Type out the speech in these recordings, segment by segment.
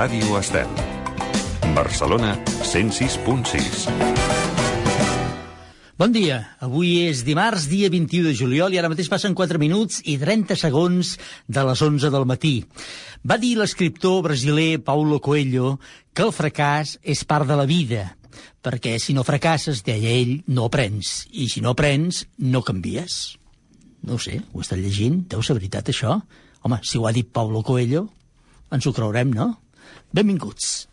Ràdio Estel. Barcelona 106.6. Bon dia. Avui és dimarts, dia 21 de juliol, i ara mateix passen 4 minuts i 30 segons de les 11 del matí. Va dir l'escriptor brasiler Paulo Coelho que el fracàs és part de la vida, perquè si no fracasses, deia ell, no aprens. I si no aprens, no canvies. No ho sé, ho he llegint? Deu ser veritat, això? Home, si ho ha dit Paulo Coelho, ens ho creurem, no? Benvinguts.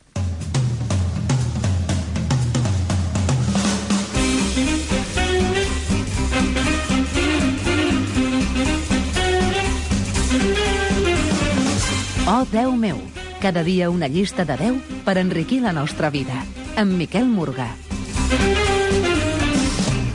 Oh, Déu meu, cada dia una llista de 10 per enriquir la nostra vida. Amb Miquel Morgà.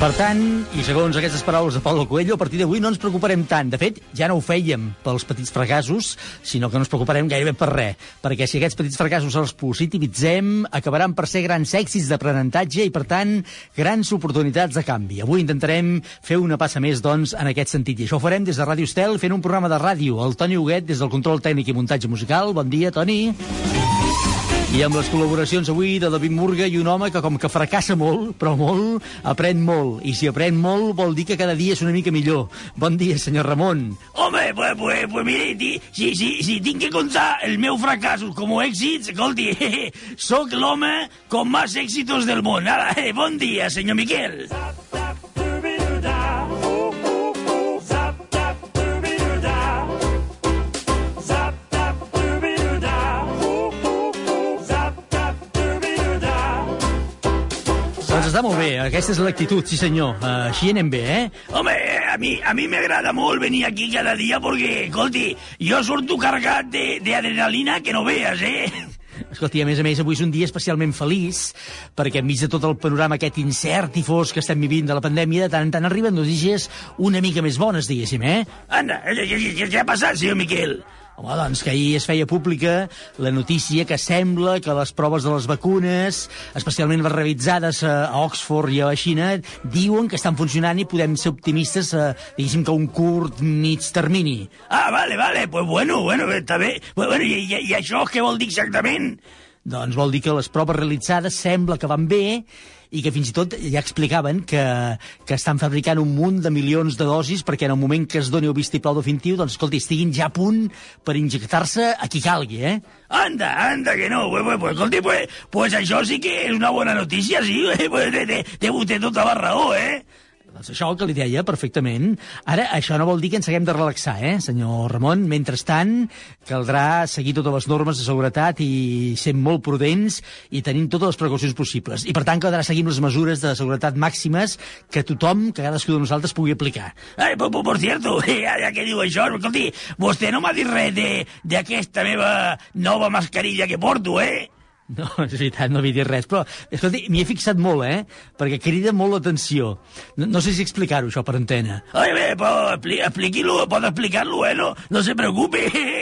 Per tant, i segons aquestes paraules de Paulo Coelho, a partir d'avui no ens preocuparem tant. De fet, ja no ho fèiem pels petits fracassos, sinó que no ens preocuparem gairebé per res. Perquè si aquests petits fracassos els positivitzem, acabaran per ser grans èxits d'aprenentatge i, per tant, grans oportunitats de canvi. Avui intentarem fer una passa més, doncs, en aquest sentit. I això ho farem des de Ràdio Estel, fent un programa de ràdio. El Toni Huguet, des del control tècnic i muntatge musical. Bon dia, Toni. I amb les col·laboracions avui de David Murga i un home que com que fracassa molt, però molt, aprèn molt. I si aprèn molt vol dir que cada dia és una mica millor. Bon dia, senyor Ramon. Home, pues, pues, pues mire, si, si, si tinc que contar el meu fracassos com a èxits, escolti, sóc l'home con más éxitos del món. Ara, eh, bon dia, senyor Miquel. Doncs està molt bé, aquesta és l'actitud, sí senyor. Uh, així anem bé, eh? Home, a mi, a mi m'agrada molt venir aquí cada dia perquè, escolti, jo surto carregat de- d'adrenalina que no veas, eh? Escolti, a més a més, avui és un dia especialment feliç, perquè enmig de tot el panorama aquest incert i fosc que estem vivint de la pandèmia, de tant en tant arriben notícies una mica més bones, diguéssim, eh? Anda, què, què, què ha passat, senyor Miquel? Home, doncs que ahir es feia pública la notícia que sembla que les proves de les vacunes, especialment les realitzades a a Oxford i a la Xina, diuen que estan funcionant i podem ser optimistes, eh, diguéssim que a un curt, mig termini. Ah, vale, vale, pues bueno, bueno, està bé. Bueno, i, i, i això què vol dir exactament? Doncs vol dir que les proves realitzades sembla que van bé i que fins i tot ja explicaven que, que estan fabricant un munt de milions de dosis perquè en el moment que es doni el vistiplau definitiu, doncs, escolti, estiguin ja a punt per injectar-se a qui calgui, eh? Anda, anda, que no. Pues, pues, pues, escolti, pues, pues això sí que és una bona notícia, sí. Pues, té, té, té vostè tota la raó, eh? Doncs això el que li deia perfectament. Ara, això no vol dir que ens haguem de relaxar, eh, senyor Ramon? Mentrestant, caldrà seguir totes les normes de seguretat i ser molt prudents i tenint totes les precaucions possibles. I, per tant, caldrà seguir les mesures de seguretat màximes que tothom, que cadascú de nosaltres, pugui aplicar. Ai, por, por, cierto, ja, ja que diu això, escolti, vostè no m'ha dit res d'aquesta meva nova mascarilla que porto, eh? No, és veritat, no havia dit res, però, m'hi he fixat molt, eh?, perquè crida molt l'atenció. No, no sé si explicar-ho, això, per antena. Ai, bé, però expli expliqui-lo, pot explicar-lo, eh? No, no se preocupe,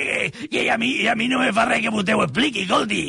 que a mi, a mi no me fa res que vostè ho expliqui, escolti.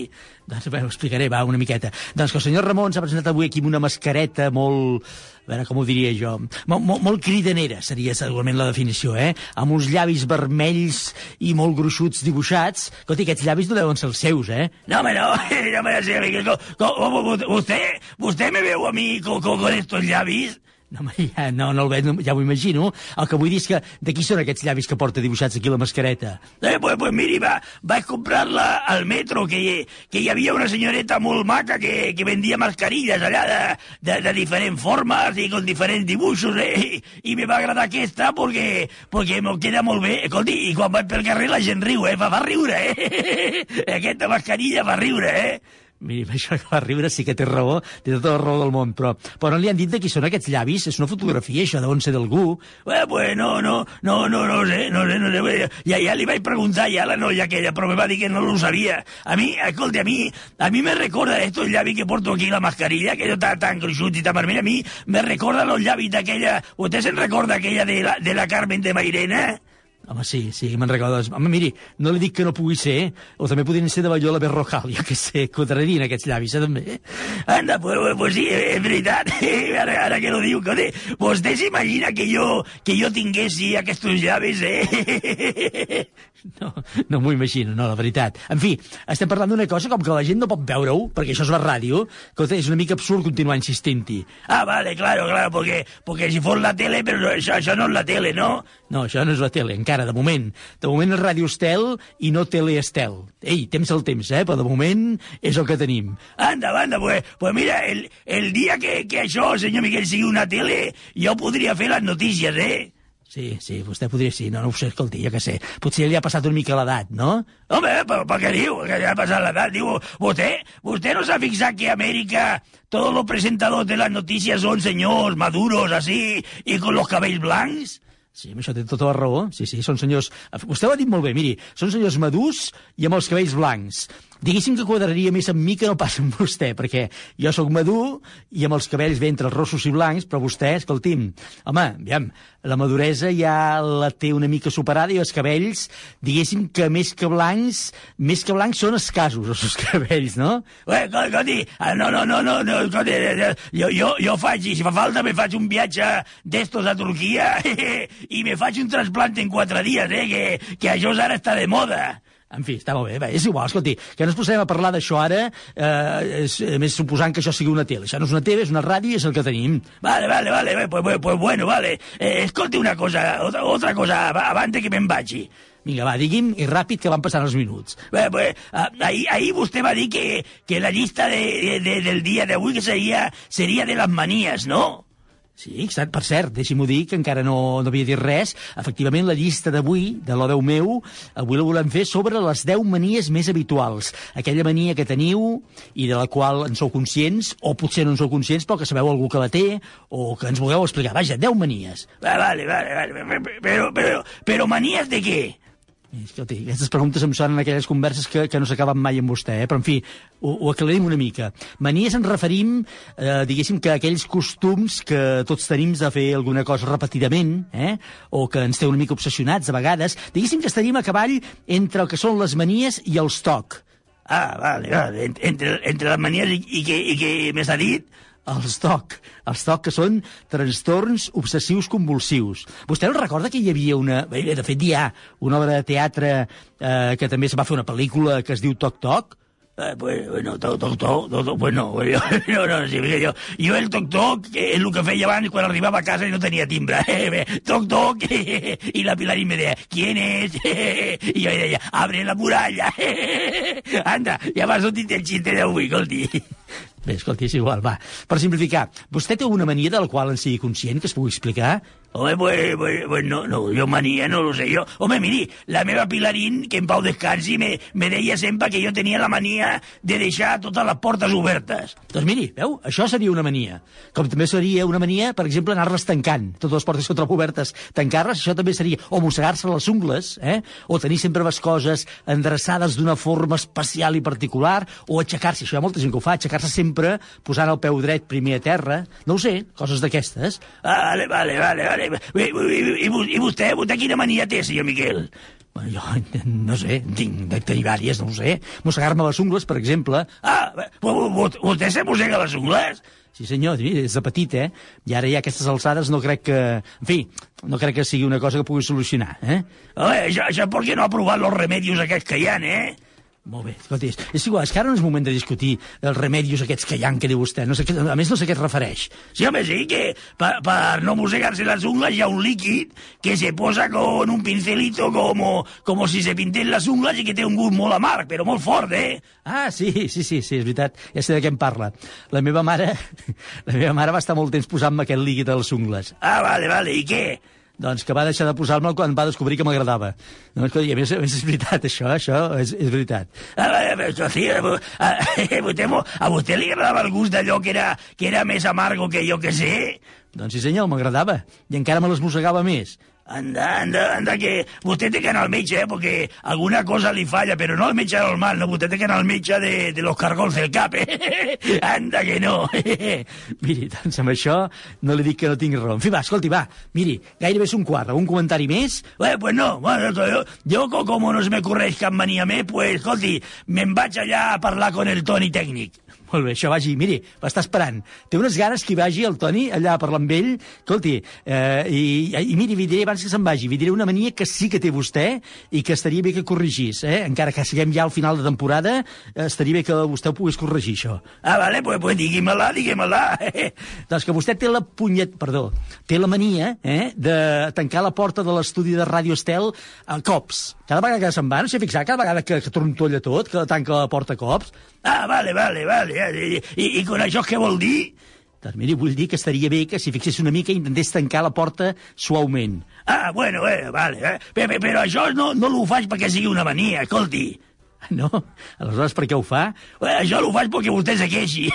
Doncs bé, ho explicaré, va, una miqueta. Doncs que el senyor Ramon s'ha presentat avui aquí amb una mascareta molt... A veure, com ho diria jo? Molt, molt, molt cridanera, seria segurament la definició, eh? Amb uns llavis vermells i molt gruixuts dibuixats. Escolti, aquests llavis no deuen ser els seus, eh? No, home, no, no me sé, Miquel, co- co- co- vostè, vostè me veu a mi con, con estos llavis? No, ja, no, no el veig, no, ja ho imagino. El que vull dir és que de qui són aquests llavis que porta dibuixats aquí la mascareta? Eh, pues, pues miri, va, vaig comprar-la al metro, que, que hi havia una senyoreta molt maca que, que vendia mascarilles allà de, de, de diferents formes i con diferents dibuixos, eh? I me va agradar aquesta perquè, perquè m'ho queda molt bé. Escolti, i quan vaig pel carrer la gent riu, eh? Fa, fa riure, eh? Aquesta mascarilla fa riure, eh? Miri, això que va riure sí que té raó, té tota la raó del món, però, però no li han dit de qui són aquests llavis? És una fotografia, això, deuen ser d'algú. Eh, pues no, no, no, no, no sé, no sé, no sé. Ja, ja li vaig preguntar ja a la noia aquella, però me va dir que no lo sabia. A mi, escolta, a mi, a mi me recorda estos llavis que porto aquí la mascarilla, que tan, tan gruixuts i tan vermells, a mi me recorda los llavis d'aquella... Vostè se'n recorda aquella de la, de la Carmen de Mairena? Home, sí, sí, me'n recordo. Home, miri, no li dic que no pugui ser, o també podrien ser de Ballola Berrocal, jo què sé, quadrarien aquests llavis, eh, també. Anda, pues, pues sí, és veritat. Ara, ara que lo diu, que vostè s'imagina que jo, que jo tinguessi aquests llavis, eh? No, no m'ho imagino, no, la veritat. En fi, estem parlant d'una cosa com que la gent no pot veure-ho, perquè això és la ràdio, que és una mica absurd continuar insistint-hi. Ah, vale, claro, claro, porque, porque si fos la tele, però això, això no és la tele, no? No, això no és la tele, encara, de moment. De moment és Ràdio Estel i no Tele Estel. Ei, temps el temps, eh? Però de moment és el que tenim. Anda, anda, pues, pues mira, el, el dia que, que això, senyor Miquel, sigui una tele, jo podria fer les notícies, eh? Sí, sí, vostè podria... Sí, no, no ho sé, escolti, jo què sé. Potser li ha passat una mica l'edat, no? Home, per, per què diu? Que li ha passat l'edat? Diu, vostè, vostè no s'ha fixat que a Amèrica todos los presentadors de las noticias son senyors maduros, así, y con los cabells blancs? Sí, això té tota la raó. Sí, sí, són senyors... Vostè ho ha dit molt bé, miri, són senyors madurs i amb els cabells blancs. Diguéssim que quadraria més amb mi que no pas amb vostè, perquè jo sóc madur i amb els cabells bé entre els rossos i blancs, però vostè, escolti'm, home, aviam, la maduresa ja la té una mica superada i els cabells, diguéssim que més que blancs, més que blancs són escassos, els seus cabells, no? Ué, escolti, no, no, no, no, no escolti, eh, eh, jo, jo, jo faig, i si fa falta, me faig un viatge d'estos a Turquia i me faig un trasplante en quatre dies, eh, que, que això ara està de moda. En fi, està molt bé. bé és igual, escolti, que no ens posem a parlar d'això ara, eh, és, més suposant que això sigui una tele. Això no és una tele, és una ràdio és el que tenim. Vale, vale, vale, pues, pues, pues bueno, vale. Eh, escolti una cosa, otra, otra cosa, abans que me'n vagi. Vinga, va, digui'm, i ràpid, que van passant els minuts. Bé, pues, ahir, ahir vostè va dir que, que la llista de, de, del dia d'avui que seria, seria de les manies, no? Sí, exacte. Per cert, deixi-m'ho dir, que encara no, no havia dit res. Efectivament, la llista d'avui, de l'O meu, avui la volem fer sobre les 10 manies més habituals. Aquella mania que teniu i de la qual en sou conscients, o potser no en sou conscients, però que sabeu algú que la té, o que ens vulgueu explicar. Vaja, 10 manies. Vale, vale, vale. Però, però, però manies de què? Escolti, aquestes preguntes em sonen aquelles converses que, que no s'acaben mai amb vostè, eh? però en fi, ho, ho aclarim una mica. Manies ens referim, eh, diguéssim, que aquells costums que tots tenim de fer alguna cosa repetidament, eh? o que ens té una mica obsessionats a vegades, diguéssim que estaríem a cavall entre el que són les manies i els toc. Ah, vale, vale. Entre, entre les manies i, i, què, i què més ha dit? Els TOC, els TOC que són trastorns obsessius convulsius. Vostè no recorda que hi havia una... Bé, de fet, hi ha una obra de teatre eh, que també se va fer una pel·lícula que es diu Toc Toc, Eh, bueno, toc, toc, toc, toc, pues no, no, sí, jo, jo el toc, toc, que és el que feia abans quan arribava a casa i no tenia timbre, eh, bé, toc, toc, i la Pilar me deia, ¿quién es? I jo deia, abre la muralla, anda, ja m'ha sortit el xiste d'avui, escolti. Bé, escolti, és igual, va. Per simplificar, vostè té alguna mania de la qual en sigui conscient que es pugui explicar? Home, pues, pues, pues no, no, jo mania no lo sé jo. Home, miri, la meva Pilarín, que en pau descansi, me, me deia sempre que jo tenia la mania de deixar totes les portes obertes. Doncs miri, veu, això seria una mania. Com també seria una mania, per exemple, anar-les tancant. Totes les portes que trobo obertes, tancar-les, això també seria. O mossegar-se les ungles, eh? O tenir sempre les coses endreçades d'una forma especial i particular, o aixecar-se, això hi ha molta gent que ho fa, aixecar-se sempre posant el peu dret primer a terra. No ho sé, coses d'aquestes. Vale, vale, vale, vale. I, i, i vostè, vostè quina mania té, senyor Miquel? Bueno, jo no sé, tinc de tenir vàries, no ho sé. Mossegar-me les ungles, per exemple. Ah, vostè se mossega les ungles? Sí, senyor, és de petit, eh? I ara ja aquestes alçades no crec que... En fi, no crec que sigui una cosa que pugui solucionar, eh? Home, això, això per què no ha provat els remedios aquests que hi ha, eh? Molt bé, escolti, és igual, és que ara no és moment de discutir els remedios aquests que hi ha, que diu vostè. No sé, a més, no sé a què es refereix. Sí, home, sí, que per, per no mossegar-se les ungles hi ha un líquid que se posa con un pincelito como, como si se pinten les ungles i que té un gust molt amarg, però molt fort, eh? Ah, sí, sí, sí, sí, és veritat. Ja sé de què em parla. La meva mare, la meva mare va estar molt temps posant-me aquest líquid a les ungles. Ah, vale, vale, i què? Doncs que va deixar de posar-me'l quan va descobrir que m'agradava. No, I a més, a més és veritat, això, això és, és veritat. A vostè li agradava el gust d'allò que era, que era més amargo que jo que sé? Doncs sí senyor, m'agradava. I encara me les mossegava més. Anda, anda, anda, que vostè té que anar al metge, eh, perquè alguna cosa li falla, però no al metge normal, no, vostè té que anar al metge de, de los cargols del cap, eh? Anda que no. Miri, doncs amb això no li dic que no tinc raó. En fi, va, escolti, va, miri, gairebé és un quart. Algun comentari més? Eh, pues no, bueno, yo, yo como no se me ocurre cap mania més, pues, escolti, me'n vaig allà a parlar con el Toni tècnic. Molt bé, això vagi, miri, m'està esperant. Té unes ganes que hi vagi el Toni allà a parlar amb ell. Escolti, eh, i, i miri, li diré abans que se'n vagi, li diré una mania que sí que té vostè i que estaria bé que corregís, eh? Encara que siguem ja al final de temporada, eh, estaria bé que vostè ho pogués corregir, això. Ah, vale, pues, pues digui-me-la, digui-me-la. doncs que vostè té la punyet... Perdó, té la mania eh, de tancar la porta de l'estudi de Ràdio Estel a cops. Cada vegada que se'n va, no s'ha fixat, cada vegada que, que trontolla tot, que tanca la porta a cops, Ah, vale, vale, vale. I, i, i con això què vol dir? Doncs miri, vull dir que estaria bé que si fixés una mica intentés tancar la porta suaument. Ah, bueno, eh, vale. Eh. Però, però això no, no l'ho faig perquè sigui una mania, escolti. No? Aleshores, per què ho fa? Eh, això l'ho faig perquè vostè se queixi.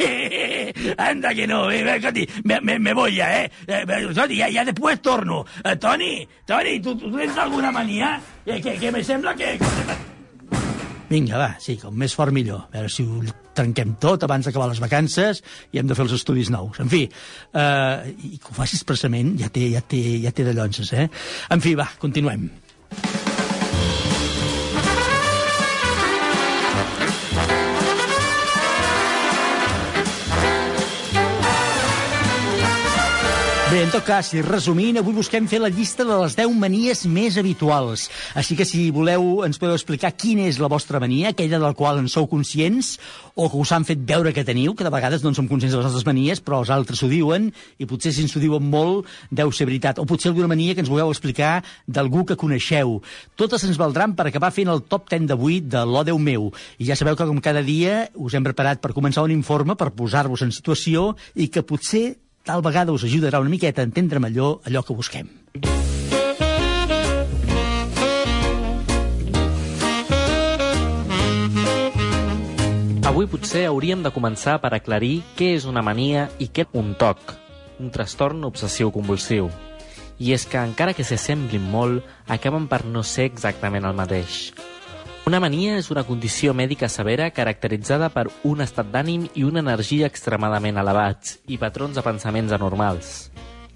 Anda que no, eh, escolti, me, me, me voy ya, eh. eh escolti, ja, ja després torno. Eh, Toni, Toni, tu, tu tens alguna mania? Eh, que, que me sembla que... Vinga, va, sí, com més fort millor. A veure si ho trenquem tot abans d'acabar les vacances i hem de fer els estudis nous. En fi, eh, i que ho faci expressament ja té, ja té, ja té de llonces, eh? En fi, va, continuem. Bé, en tot cas, si resumint, avui busquem fer la llista de les 10 manies més habituals. Així que si voleu, ens podeu explicar quina és la vostra mania, aquella del qual en sou conscients, o que us han fet veure que teniu, que de vegades no en som conscients de les nostres manies, però els altres ho diuen, i potser si ens ho diuen molt, deu ser veritat. O potser alguna mania que ens vulgueu explicar d'algú que coneixeu. Totes ens valdran per acabar fent el top 10 d'avui de l'O Déu meu. I ja sabeu que com cada dia us hem preparat per començar un informe per posar-vos en situació i que potser tal vegada us ajudarà una miqueta a entendre millor allò que busquem. Avui potser hauríem de començar per aclarir què és una mania i què un TOC, un trastorn obsessiu-convulsiu. I és que, encara que s'assemblin molt, acaben per no ser exactament el mateix. Una mania és una condició mèdica severa caracteritzada per un estat d'ànim i una energia extremadament elevats i patrons de pensaments anormals.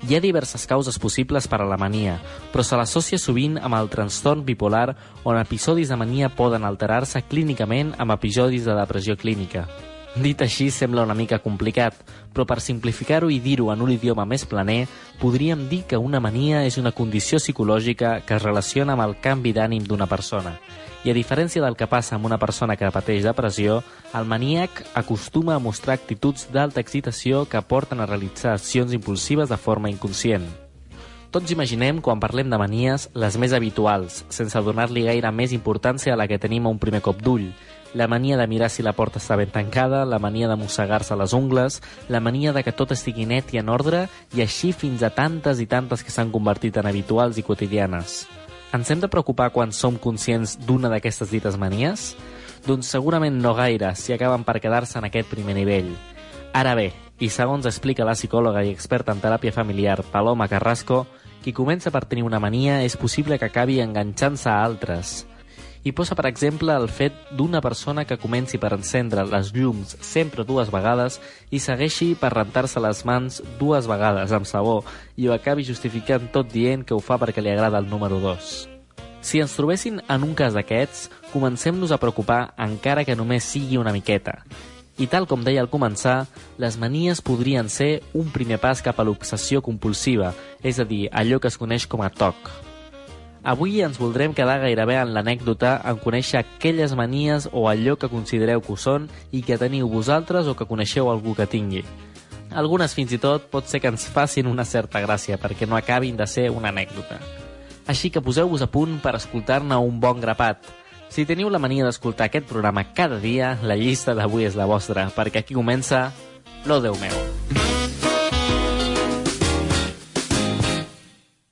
Hi ha diverses causes possibles per a la mania, però se l'associa sovint amb el trastorn bipolar on episodis de mania poden alterar-se clínicament amb episodis de depressió clínica. Dit així sembla una mica complicat, però per simplificar-ho i dir-ho en un idioma més planer, podríem dir que una mania és una condició psicològica que es relaciona amb el canvi d'ànim d'una persona i a diferència del que passa amb una persona que pateix depressió, el maníac acostuma a mostrar actituds d'alta excitació que porten a realitzar accions impulsives de forma inconscient. Tots imaginem, quan parlem de manies, les més habituals, sense donar-li gaire més importància a la que tenim a un primer cop d'ull. La mania de mirar si la porta està ben tancada, la mania de mossegar-se les ungles, la mania de que tot estigui net i en ordre, i així fins a tantes i tantes que s'han convertit en habituals i quotidianes. Ens hem de preocupar quan som conscients d'una d'aquestes dites manies? Doncs segurament no gaire, si acaben per quedar-se en aquest primer nivell. Ara bé, i segons explica la psicòloga i experta en teràpia familiar Paloma Carrasco, qui comença per tenir una mania és possible que acabi enganxant-se a altres i posa, per exemple, el fet d'una persona que comenci per encendre les llums sempre dues vegades i segueixi per rentar-se les mans dues vegades amb sabó i ho acabi justificant tot dient que ho fa perquè li agrada el número 2. Si ens trobessin en un cas d'aquests, comencem-nos a preocupar encara que només sigui una miqueta. I tal com deia al començar, les manies podrien ser un primer pas cap a l'obsessió compulsiva, és a dir, allò que es coneix com a TOC. Avui ens voldrem quedar gairebé en l'anècdota en conèixer aquelles manies o allò que considereu que ho són i que teniu vosaltres o que coneixeu algú que tingui. Algunes fins i tot pot ser que ens facin una certa gràcia perquè no acabin de ser una anècdota. Així que poseu-vos a punt per escoltar-ne un bon grapat. Si teniu la mania d'escoltar aquest programa cada dia, la llista d'avui és la vostra, perquè aquí comença Lo Déu meu.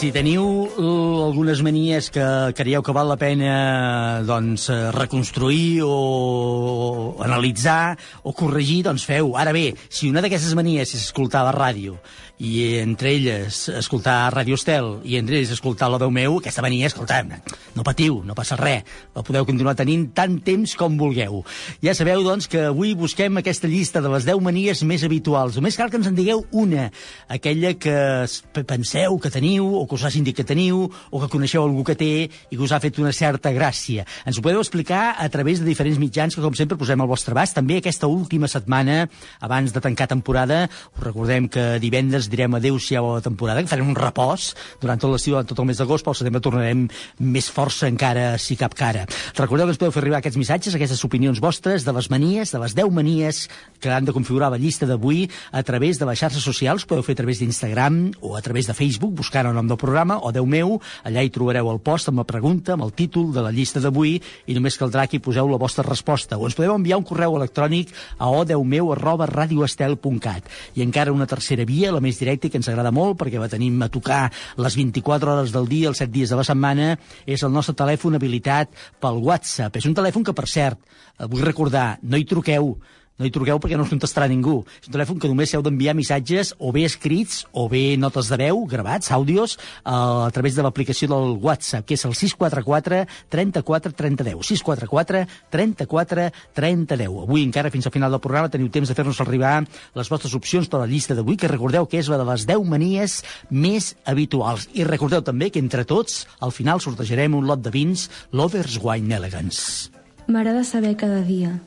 Si teniu uh, algunes manies que creieu que val la pena doncs, eh, reconstruir o analitzar o corregir, doncs feu. Ara bé, si una d'aquestes manies és escoltar la ràdio i entre elles escoltar Ràdio Estel i entre ells escoltar la veu meu, aquesta mania, escolta'm, no patiu, no passa res, la podeu continuar tenint tant temps com vulgueu. Ja sabeu, doncs, que avui busquem aquesta llista de les 10 manies més habituals. Només cal que ens en digueu una, aquella que penseu que teniu, o que us hagin dit que teniu, o que coneixeu algú que té i que us ha fet una certa gràcia. Ens ho podeu explicar a través de diferents mitjans que, com sempre, posem al vostre abast. També aquesta última setmana, abans de tancar temporada, us recordem que divendres direm adeu-siau a la temporada, que farem un repòs durant tot l'estiu, durant tot el mes d'agost, però al setembre tornarem més força encara, si cap cara. Recordeu que ens podeu fer arribar aquests missatges, aquestes opinions vostres de les manies, de les 10 manies que han de configurar la llista d'avui a través de les xarxes socials, podeu fer a través d'Instagram o a través de Facebook, buscant el nom del programa, o Déu meu, allà hi trobareu el post amb la pregunta, amb el títol de la llista d'avui, i només caldrà que hi poseu la vostra resposta. O ens podeu enviar un correu electrònic a odeumeu arroba radioestel.cat. I encara una tercera via, la més directe que ens agrada molt perquè va tenim a tocar les 24 hores del dia, els 7 dies de la setmana, és el nostre telèfon habilitat pel WhatsApp. És un telèfon que, per cert, vull recordar, no hi truqueu, no hi truqueu perquè no us contestarà ningú. És un telèfon que només heu d'enviar missatges o bé escrits o bé notes de veu, gravats, àudios, eh, a través de l'aplicació del WhatsApp, que és el 644 34 30 10. 644 34 30 10. Avui encara fins al final del programa teniu temps de fer-nos arribar les vostres opcions de la llista d'avui, que recordeu que és la de les 10 manies més habituals. I recordeu també que entre tots, al final sortejarem un lot de vins Lovers Wine Elegance. M'agrada saber cada dia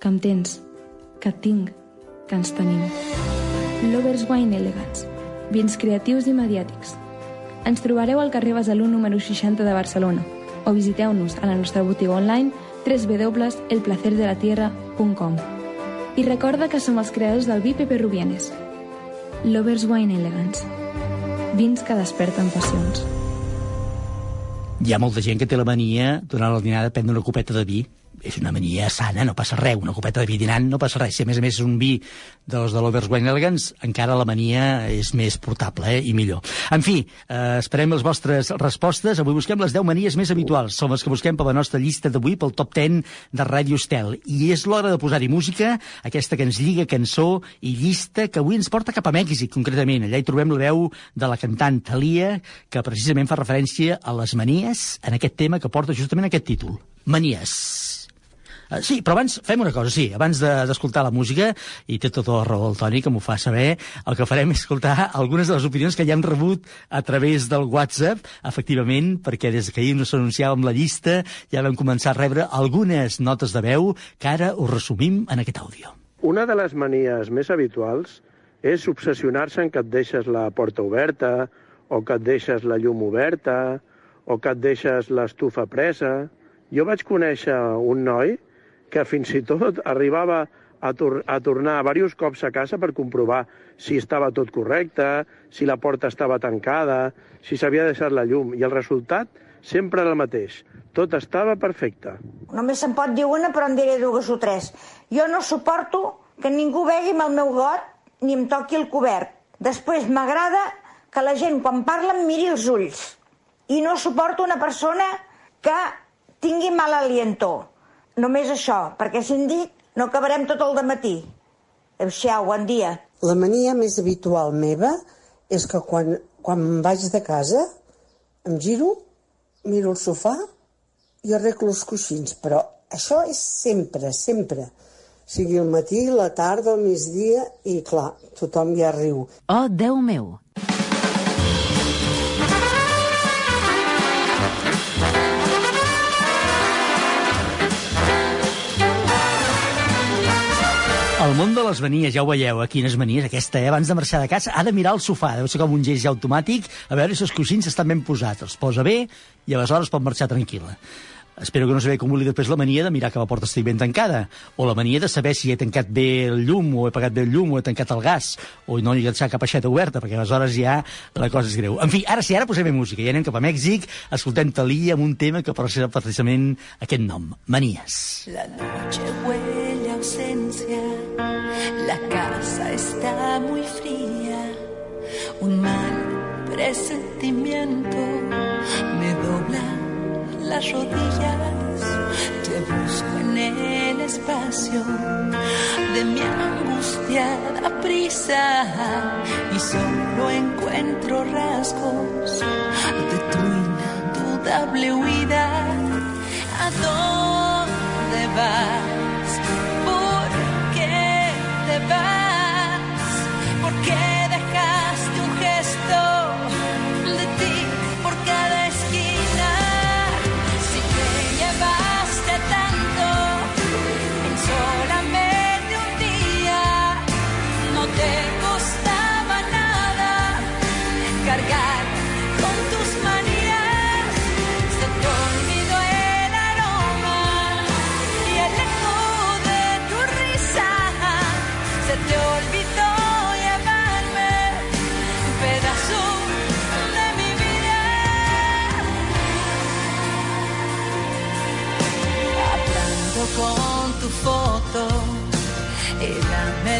que em tens, que tinc, que ens tenim. Lovers Wine Elegance. Vins creatius i mediàtics. Ens trobareu al carrer Besalú número 60 de Barcelona o visiteu-nos a la nostra botiga online www.elplacerdelatierra.com I recorda que som els creadors del vi Pepe Rubienes. Lovers Wine Elegance. Vins que desperten passions. Hi ha molta gent que té la mania, durant el dinar, de prendre una copeta de vi és una mania sana, no passa res, una copeta de vi dinant no passa res, si a més a més és un vi dels de l'Overs Wine Elegance, encara la mania és més portable eh, i millor. En fi, eh, esperem les vostres respostes, avui busquem les 10 manies més habituals, són les que busquem per la nostra llista d'avui, pel top 10 de Ràdio Estel, i és l'hora de posar-hi música, aquesta que ens lliga cançó i llista que avui ens porta cap a Mèxic, concretament, allà hi trobem la veu de la cantant Thalia, que precisament fa referència a les manies en aquest tema que porta justament aquest títol, Manies. Uh, sí, però abans fem una cosa, sí, abans d'escoltar de, la música, i té tota la raó el Toni, que m'ho fa saber, el que farem és escoltar algunes de les opinions que ja hem rebut a través del WhatsApp, efectivament, perquè des que ahir no s'anunciàvem la llista, ja vam començar a rebre algunes notes de veu que ara us resumim en aquest àudio. Una de les manies més habituals és obsessionar-se en que et deixes la porta oberta, o que et deixes la llum oberta, o que et deixes l'estufa presa. Jo vaig conèixer un noi que fins i tot arribava a, tor a tornar diversos cops a casa per comprovar si estava tot correcte, si la porta estava tancada, si s'havia deixat la llum. I el resultat sempre era el mateix. Tot estava perfecte. Només se'n pot dir una, però en diré dues o tres. Jo no suporto que ningú vegi el meu got ni em toqui el cobert. Després m'agrada que la gent, quan parla, em miri els ulls. I no suporto una persona que tingui mal aliento Només això, perquè si en dic no acabarem tot el matí. Adéu-siau, bon dia. La mania més habitual meva és que quan, quan vaig de casa em giro, miro el sofà i arreglo els coixins, però això és sempre, sempre. Sigui el matí, la tarda, el migdia, i clar, tothom ja riu. Oh, Déu meu! El món de les manies, ja ho veieu, eh? quines manies, aquesta, eh? abans de marxar de casa, ha de mirar el sofà, deu ser com un gest ja automàtic, a veure si els coixins estan ben posats, els posa bé i aleshores pot marxar tranquil·la. Espero que no sabeu com li després la mania de mirar que la porta estigui ben tancada, o la mania de saber si he tancat bé el llum, o he pagat bé el llum, o he tancat el gas, o no he deixat cap aixeta oberta, perquè aleshores ja la cosa és greu. En fi, ara sí, ara posem música, i anem cap a Mèxic, escoltem Talí amb un tema que porta precisament aquest nom, Manies. La noche huele ausencia La casa está muy fría, un mal presentimiento me dobla las rodillas, te busco en el espacio de mi angustiada prisa y solo encuentro rasgos de tu indudable huida. ¿A dónde vas? ¿Por qué te vas?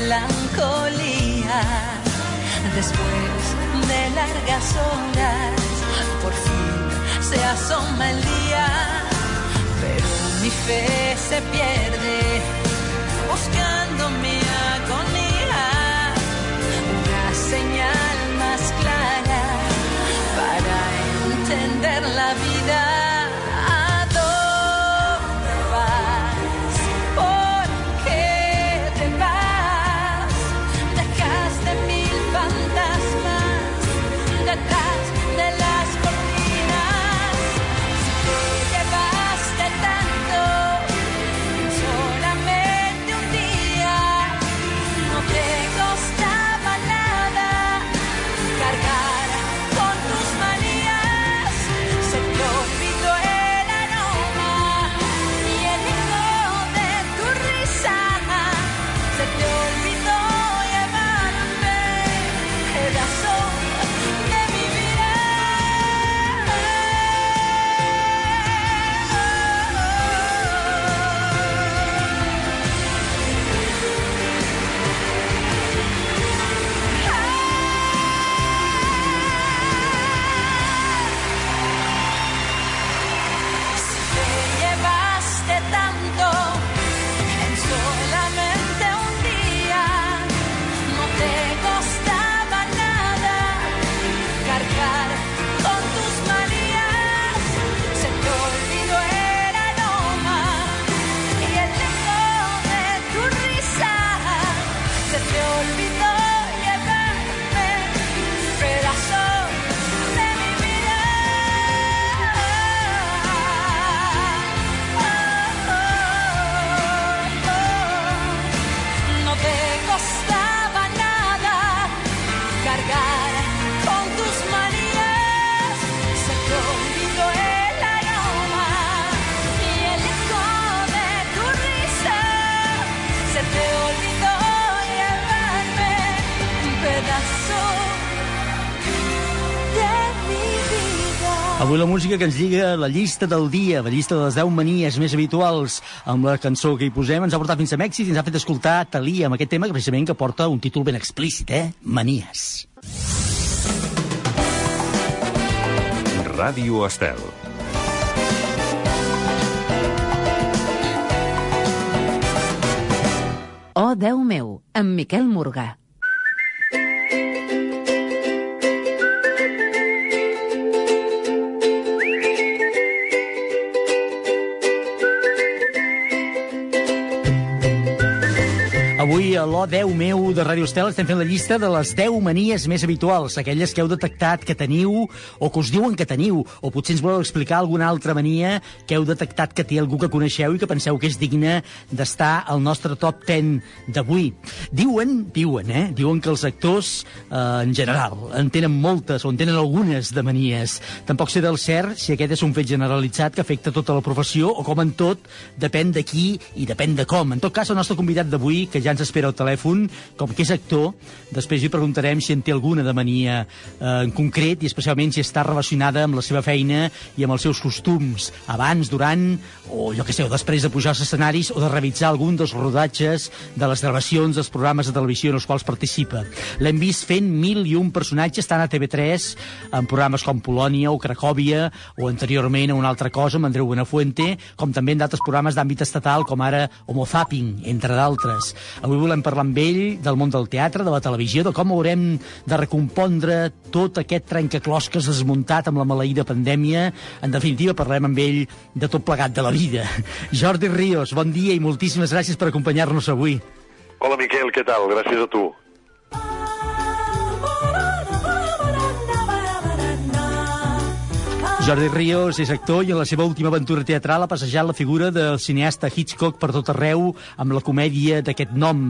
Melancolía. Después de largas horas, por fin se asoma el día, pero mi fe se pierde buscando mi música que ens lliga a la llista del dia, la llista de les 10 manies més habituals, amb la cançó que hi posem, ens ha portat fins a Mèxic i ens ha fet escoltar Talía amb aquest tema, que precisament que porta un títol ben explícit, eh? Manies. Ràdio Estel. Oh, Déu meu, amb Miquel Morgà. Avui a l'O 10 meu de Ràdio Estel estem fent la llista de les 10 manies més habituals, aquelles que heu detectat que teniu o que us diuen que teniu, o potser ens voleu explicar alguna altra mania que heu detectat que té algú que coneixeu i que penseu que és digna d'estar al nostre top 10 d'avui. Diuen, diuen, eh? Diuen que els actors, eh, en general, en tenen moltes o en tenen algunes de manies. Tampoc sé del cert si aquest és un fet generalitzat que afecta tota la professió o com en tot, depèn de qui i depèn de com. En tot cas, el nostre convidat d'avui, que ja ens espera al telèfon, com que és actor, després li preguntarem si en té alguna de mania eh, en concret i especialment si està relacionada amb la seva feina i amb els seus costums, abans, durant, o jo que sé, o després de pujar als escenaris o de realitzar algun dels rodatges de les gravacions dels programes de televisió en els quals participa. L'hem vist fent mil i un personatges tant a TV3, en programes com Polònia o Cracòvia, o anteriorment a una altra cosa amb Andreu Buenafuente, com també en d'altres programes d'àmbit estatal, com ara Homo Zapping, entre d'altres. Avui volem parlar amb ell del món del teatre, de la televisió, de com haurem de recompondre tot aquest trencaclosques desmuntat amb la maleïda pandèmia. En definitiva, parlem amb ell de tot plegat de la vida. Jordi Ríos, bon dia i moltíssimes gràcies per acompanyar-nos avui. Hola Miquel, què tal? Gràcies a tu. Jordi Ríos és actor i en la seva última aventura teatral ha passejat la figura del cineasta Hitchcock per tot arreu amb la comèdia d'aquest nom.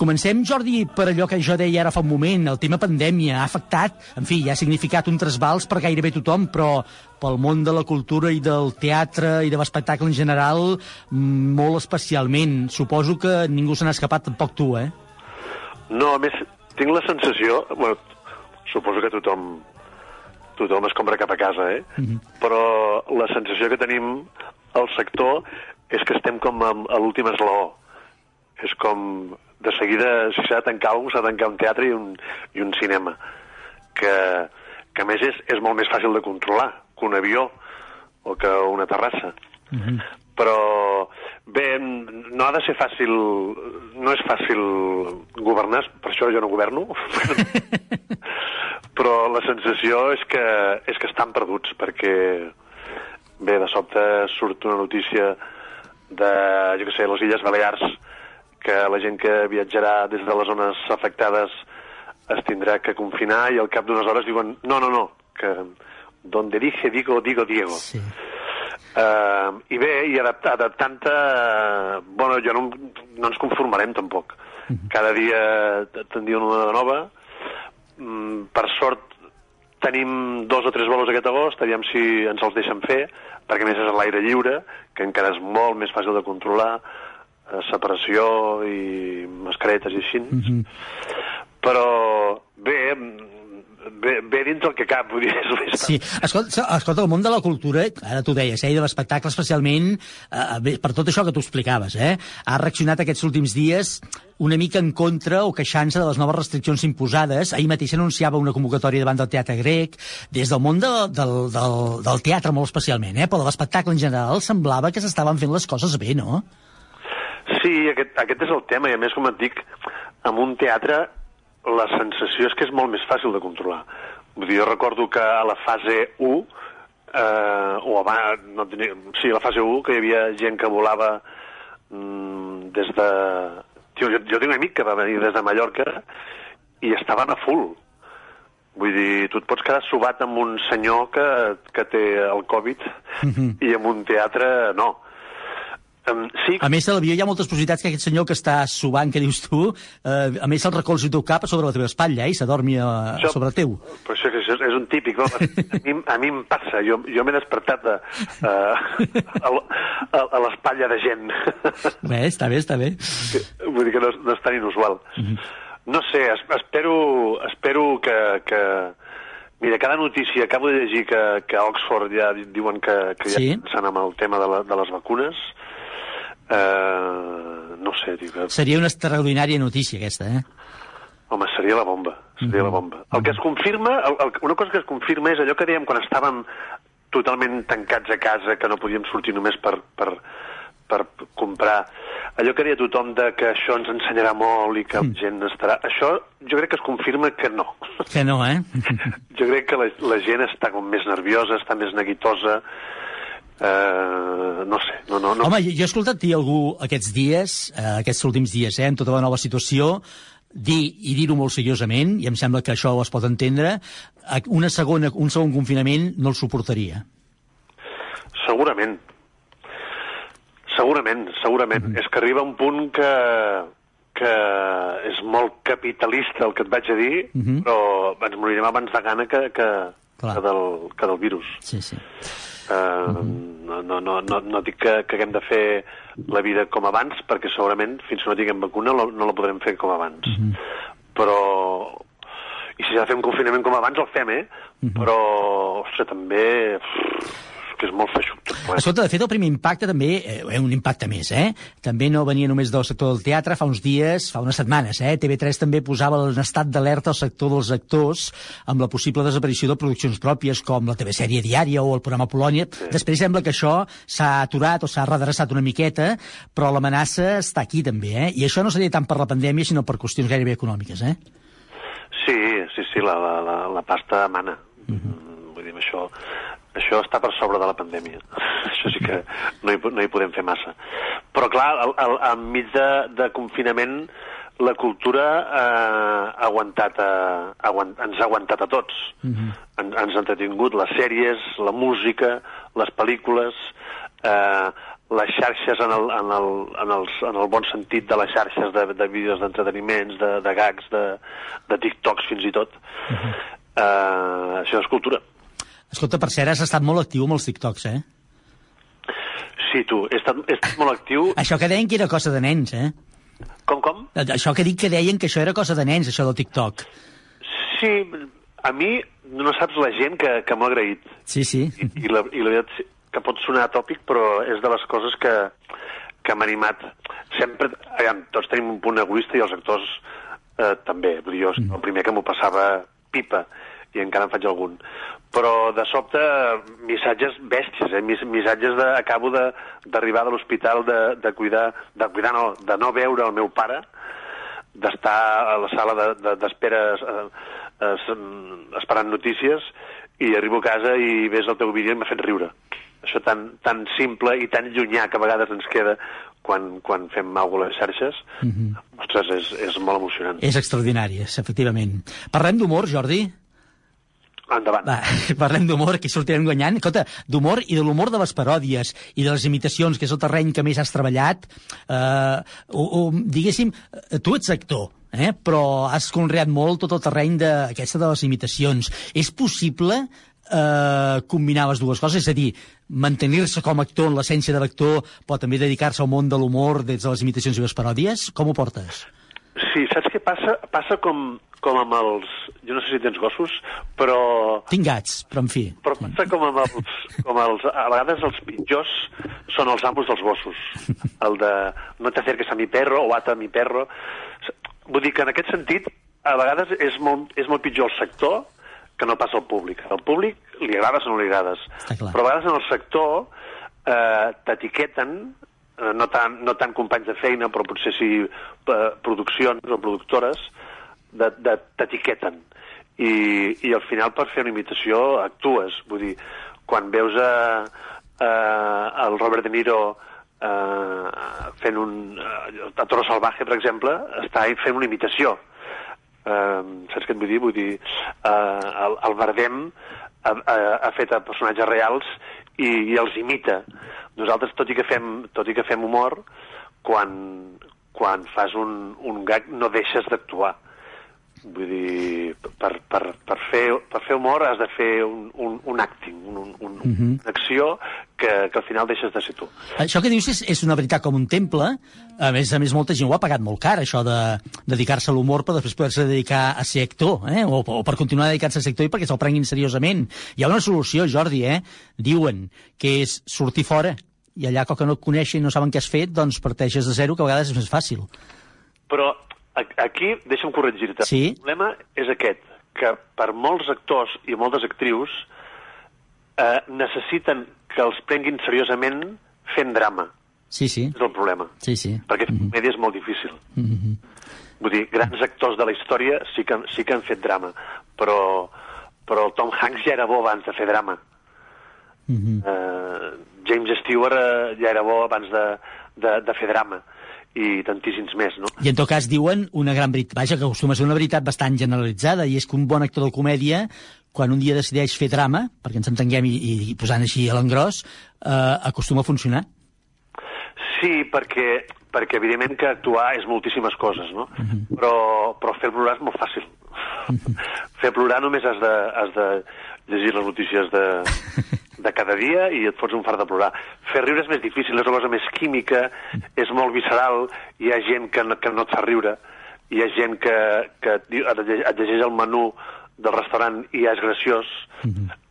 Comencem, Jordi, per allò que jo deia ara fa un moment, el tema pandèmia ha afectat, en fi, ha significat un trasbals per gairebé tothom, però pel món de la cultura i del teatre i de l'espectacle en general, mm, molt especialment. Suposo que ningú se n'ha escapat, tampoc tu, eh? No, a més, tinc la sensació... Bueno, suposo que tothom tothom es compra cap a casa, eh? Mm -hmm. Però la sensació que tenim al sector és que estem com a, a l'últim esglaó. És com, de seguida, si s'ha de tancar alguna s'ha de tancar un teatre i un, i un cinema. Que, que a més és, és molt més fàcil de controlar que un avió o que una terrassa. Mm -hmm. Però, bé, no ha de ser fàcil... No és fàcil governar, per això jo no governo. però la sensació és que, és que estan perduts, perquè, bé, de sobte surt una notícia de, jo què sé, les Illes Balears, que la gent que viatjarà des de les zones afectades es tindrà que confinar i al cap d'unes hores diuen no, no, no, que donde dije digo, digo Diego. Sí. Uh, I bé, i adapt adaptant-te... Uh, bueno, jo no, no ens conformarem tampoc. Cada dia te'n diuen una de nova. Mm, per sort tenim dos o tres vols aquest agost, aviam si ens els deixen fer, perquè més és a l'aire lliure, que encara és molt més fàcil de controlar, eh, separació i mascaretes i així. Mm -hmm. Però bé, bé, bé dins el que cap, vull dir, és més Sí, escolta, escolta, el món de la cultura, ara tu deies, eh, i de l'espectacle especialment, eh, bé, per tot això que tu explicaves, eh, ha reaccionat aquests últims dies una mica en contra o queixant-se de les noves restriccions imposades. Ahir mateix anunciava una convocatòria davant del teatre grec, des del món de, del, del, del teatre molt especialment, eh, però de l'espectacle en general semblava que s'estaven fent les coses bé, no? Sí, aquest, aquest és el tema, i a més, com et dic, amb un teatre la sensació és que és molt més fàcil de controlar. Vull dir, jo recordo que a la fase 1, eh, o abans, no tenia, sí, a la fase 1, que hi havia gent que volava mm, des de... Tio, jo, jo tinc un amic que va venir des de Mallorca i estaven a full. Vull dir, tu et pots quedar sobat amb un senyor que, que té el Covid Mm -hmm. i en un teatre no. Um, sí, A més, a l'avió hi ha moltes possibilitats que aquest senyor que està subant, que dius tu, eh, a més el recolzi el teu cap a sobre la teva espatlla, eh, i s'adormi a, a sobre teu. Però això, que això és, és un típic, no? A mi, a mi em passa, jo, jo m'he despertat a, a, a, a, a l'espatlla de gent. Bé, està bé, està bé. Vull dir que no, no és tan inusual. No sé, es, espero, espero que, que... Mira, cada notícia, acabo de llegir que, que a Oxford ja di- diuen que, que ja Sí. estan amb el tema de, la, de les vacunes. Uh, no sé, dic, que- Seria una extraordinària notícia, aquesta, eh? Home, seria la bomba, seria la bomba. El que es confirma, el, el, una cosa que es confirma és allò que dèiem quan estàvem totalment tancats a casa, que no podíem sortir només per, per, per comprar. Allò que deia tothom de que això ens ensenyarà molt i que la gent estarà... Això jo crec que es confirma que no. Que no, eh? Jo crec que la, la gent està com més nerviosa, està més neguitosa, eh, no sé, no, no, no. Home, jo, jo he escoltat dir algú aquests dies, eh, aquests últims dies, eh, en tota la nova situació, dir, i dir-ho molt seriosament, i em sembla que això es pot entendre, una segona, un segon confinament no el suportaria. Segurament. Segurament, segurament. És que arriba un punt que, que és molt capitalista el que et vaig a dir, Mhm. però ens morirem abans de gana que, que, Clar. que del, que del virus. Sí, sí. Uh, no, no, no, no, no dic que, que haguem de fer la vida com abans, perquè segurament fins que no tinguem vacuna no, no la podrem fer com abans. Però... I si s'ha de fer un confinament com abans, el fem, eh? Però, ostres, també... És que és molt plegat. Escolta, de fet, el primer impacte també, eh, un impacte més, eh? També no venia només del sector del teatre, fa uns dies, fa unes setmanes, eh? TV3 també posava en estat d'alerta al sector dels actors amb la possible desaparició de produccions pròpies com la TV-sèrie diària o el programa Polònia. Després sembla que això s'ha aturat o s'ha redreçat una miqueta, però l'amenaça està aquí també, eh? I això no seria tant per la pandèmia, sinó per qüestions gairebé econòmiques, eh? Sí, sí, sí, la, la, la, la pasta mana. Mm, Vull dir, això, això està per sobre de la pandèmia. això sí que no hi, no hi podem fer massa. Però, clar, al, al, enmig de, de confinament, la cultura eh, ha aguantat a, aguant, ens ha aguantat a tots. En, ens ha entretingut les sèries, la música, les pel·lícules, eh, les xarxes en el, en, el, en, els, en el bon sentit de les xarxes de, de vídeos d'entreteniments, de, de gags, de, de TikToks fins i tot. eh, això és cultura. Escolta, per cert, has estat molt actiu amb els TikToks, eh? Sí, tu, he estat, he estat molt actiu. Això que deien que era cosa de nens, eh? Com, com? Això que dic que deien que això era cosa de nens, això del TikTok. Sí, a mi no saps la gent que, que m'ha agraït. Sí, sí. I la, I la veritat que pot sonar tòpic, però és de les coses que, que m'ha animat. Sempre, aviam, tots tenim un punt egoista i els actors eh, també. Vull dir, jo el primer que m'ho passava pipa i encara en faig algun. Però de sobte, missatges bèsties, eh? Mis, missatges de... Acabo de- d'arribar de, l'hospital, de, de cuidar... De cuidar, no, de no veure el meu pare, d'estar a la sala de- de- d'espera de, eh, eh, esperant notícies i arribo a casa i ves el teu vídeo i m'ha fet riure. Això tan, tan simple i tan llunyà que a vegades ens queda quan, quan fem alguna les xarxes, ostres, és, és molt emocionant. És extraordinari, és, efectivament. Parlem d'humor, Jordi? Endavant. Va, parlem d'humor, que sortirem guanyant. Escolta, d'humor i de l'humor de les paròdies i de les imitacions, que és el terreny que més has treballat. Eh, o, o, diguéssim, eh, tu ets actor, eh? però has conreat molt tot el terreny d'aquesta de les imitacions. És possible eh, combinar les dues coses? És a dir, mantenir-se com a actor en l'essència de l'actor, però també dedicar-se al món de l'humor des de les imitacions i les paròdies? Com ho portes? Sí, saps què passa? Passa com, com amb els... Jo no sé si tens gossos, però... Tinc gats, però en fi. Però passa com amb els, com els... A vegades els pitjors són els amos dels gossos. El de no t'acerques a mi perro o ata a mi perro. Vull dir que en aquest sentit, a vegades és molt, és molt pitjor el sector que no passa al públic. Al públic li agrades o no li agrades. Però a vegades en el sector eh, t'etiqueten, no, tant, no tant companys de feina, però potser sí eh, produccions o productores, t'etiqueten. I, I al final per fer una imitació actues. Vull dir, quan veus a, a, el Robert De Niro eh, fent un... eh, a Toro Salvaje, per exemple, està fent una imitació. Eh, saps què et vull dir? Vull dir, eh, el, el Bardem ha, ha, ha fet a personatges reals i, i els imita. Nosaltres, tot i que fem, tot i que fem humor, quan, quan fas un, un gag no deixes d'actuar. Vull dir, per, per, per, fer, per fer humor has de fer un, un, un acting, un, un, un, Mhm. una acció que, que al final deixes de ser tu. Això que dius és, és una veritat com un temple. A més a més, molta gent ho ha pagat molt car, això de dedicar-se a l'humor per després poder-se dedicar a ser actor, eh? o, o per continuar dedicant-se a ser actor i perquè se'l prenguin seriosament. Hi ha una solució, Jordi, eh? Diuen que és sortir fora i allà, com que no et coneixen i no saben què has fet, doncs parteixes de zero, que a vegades és més fàcil. Però aquí, deixa'm corregir-te, Sí. el problema és aquest, que per molts actors i moltes actrius eh, necessiten que els prenguin seriosament fent drama. Sí, sí. És el problema. Sí, sí. Perquè fer comèdia és molt difícil. Mhm. Vull dir, grans actors de la història sí que, sí que han fet drama, però, però el Tom Hanks ja era bo abans de fer drama. Mhm. Eh, James Stewart eh, ja era bo abans de, de, de fer drama i tantíssims més, no? I en tot cas diuen una gran veritat, vaja, que acostuma a ser una veritat bastant generalitzada, i és que un bon actor de comèdia, quan un dia decideix fer drama, perquè ens entenguem i, i posant així a l'engròs, eh, acostuma a funcionar. Sí, perquè, perquè evidentment que actuar és moltíssimes coses, no? però, però fer plorar és molt fàcil. fer plorar només has de, has de llegir les notícies de, de cada dia i et fots un fart de plorar. Fer riure és més difícil, és una cosa més química, és molt visceral, hi ha gent que no, que no et fa riure, hi ha gent que, que et, llegeix el menú del restaurant i ja és graciós.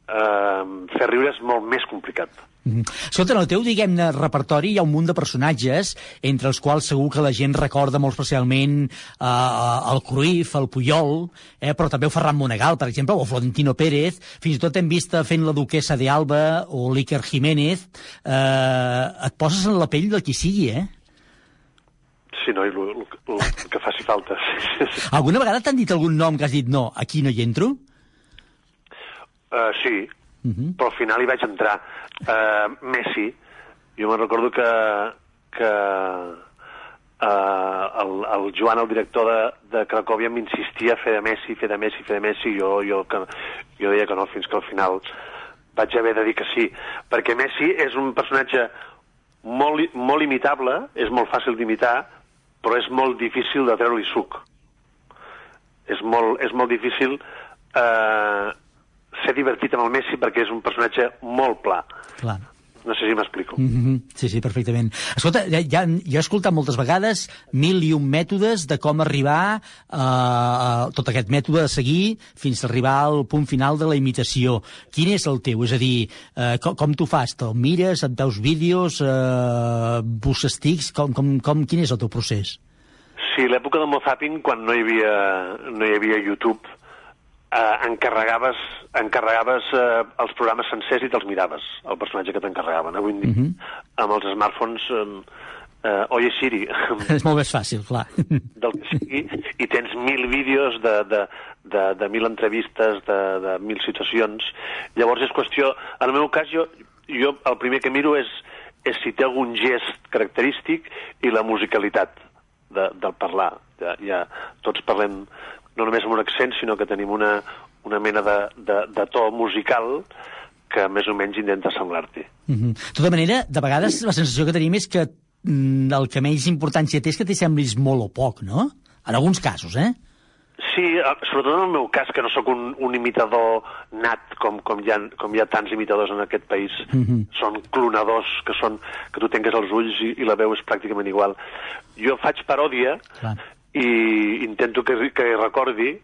Eh, fer riure és molt més complicat. Mhm. Escolta, en el teu, diguem-ne, repertori hi ha un munt de personatges, entre els quals segur que la gent recorda molt especialment eh, el Cruyff, el Puyol, eh, però també el Ferran Monegal, per exemple, o Florentino Pérez, fins i tot hem vist fent la duquesa de Alba o l'Iker Jiménez. Eh, et poses en la pell del qui sigui, eh? Sí, no, i el, el, el que faci falta. Alguna vegada t'han dit algun nom que has dit no, aquí no hi entro? Uh, sí, Mhm. però al final hi vaig entrar. Uh, Messi, jo me'n recordo que, que uh, el, el Joan, el director de, de Cracòvia, m'insistia a fer de Messi, fer de Messi, fer de Messi, jo, jo, que, jo deia que no, fins que al final vaig haver de dir que sí, perquè Messi és un personatge molt, molt imitable, és molt fàcil d'imitar, però és molt difícil de treure-li suc. És molt, és molt difícil eh, ser divertit amb el Messi perquè és un personatge molt pla. Clar. No sé si m'explico. Mm -hmm. Sí, sí, perfectament. Escolta, ja, ja, jo he escoltat moltes vegades mil i un mètodes de com arribar eh, a tot aquest mètode de seguir fins a arribar al punt final de la imitació. Quin és el teu? És a dir, eh, com, com tu fas? Te'l mires, et veus vídeos, eh, busques tics? Com, com, com, quin és el teu procés? Sí, l'època del Mozapping, quan no hi havia, no hi havia YouTube, eh, encarregaves, encarregaves eh, els programes sencers i te'ls miraves, el personatge que t'encarregaven. Avui en dia, Mhm. amb els smartphones, eh, eh, Oye Siri, és molt més fàcil, clar. del que sigui, i tens mil vídeos de, de, de, de mil entrevistes, de, de mil situacions. Llavors és qüestió... En el meu cas, jo, jo el primer que miro és, és si té algun gest característic i la musicalitat de, del parlar. Ja, ja tots parlem no només amb un accent, sinó que tenim una, una mena de, de, de to musical que més o menys intenta semblar-t'hi. Mm -hmm. De tota manera, de vegades la sensació que tenim és que mm, el que menys importància té és que t'hi semblis molt o poc, no? En alguns casos, eh? Sí, sobretot en el meu cas, que no sóc un, un imitador nat, com, com, hi ha, com hi ha tants imitadors en aquest país. Mhm. Són clonadors, que són que tu tanques els ulls i, i la veu és pràcticament igual. Jo faig paròdia Clar. I intento que, que recordi, eh,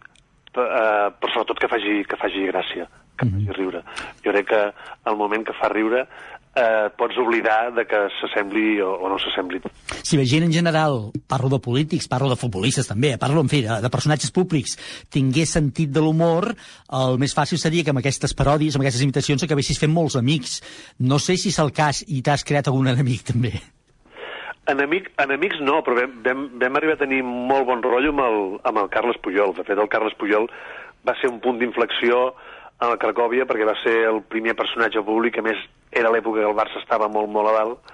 però sobretot que faci, que faci gràcia, que Mhm. faci riure. Jo crec que al moment que fa riure eh, pots oblidar de que s'assembli o, o no s'assembli. Si la gent en general, parlo de polítics, parlo de futbolistes també, parlo, en fi, de, de personatges públics, tingués sentit de l'humor, el més fàcil seria que amb aquestes paròdies, amb aquestes imitacions, acabessis fent molts amics. No sé si és el cas i t'has creat algun enemic, també. Enemic, enemics no, però vam, vam, vam arribar a tenir molt bon rotllo amb el, amb el Carles Puyol. De fet, el Carles Puyol va ser un punt d'inflexió a la Cracòvia perquè va ser el primer personatge públic, a més era l'època que el Barça estava molt, molt a dalt,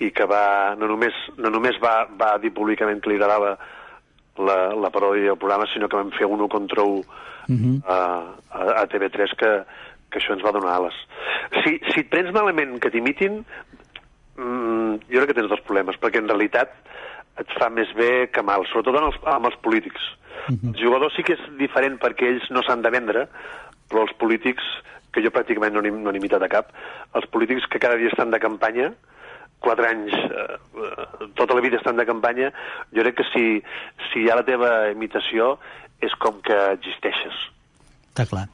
i que va, no només, no només va, va dir públicament que li agradava la, la paròdia del programa, sinó que vam fer un 1 contra 1 Mhm. a, a, a TV3 que, que això ens va donar ales. Si, si et prens malament que t'imitin, mm, jo crec que tens dos problemes, perquè en realitat et fa més bé que mal, sobretot amb els, amb els polítics. Els jugadors sí que és diferent perquè ells no s'han de vendre, però els polítics, que jo pràcticament no n'he no imitat a cap, els polítics que cada dia estan de campanya, quatre anys, eh, eh, tota la vida estan de campanya, jo crec que si, si hi ha la teva imitació és com que existeixes. Està clar.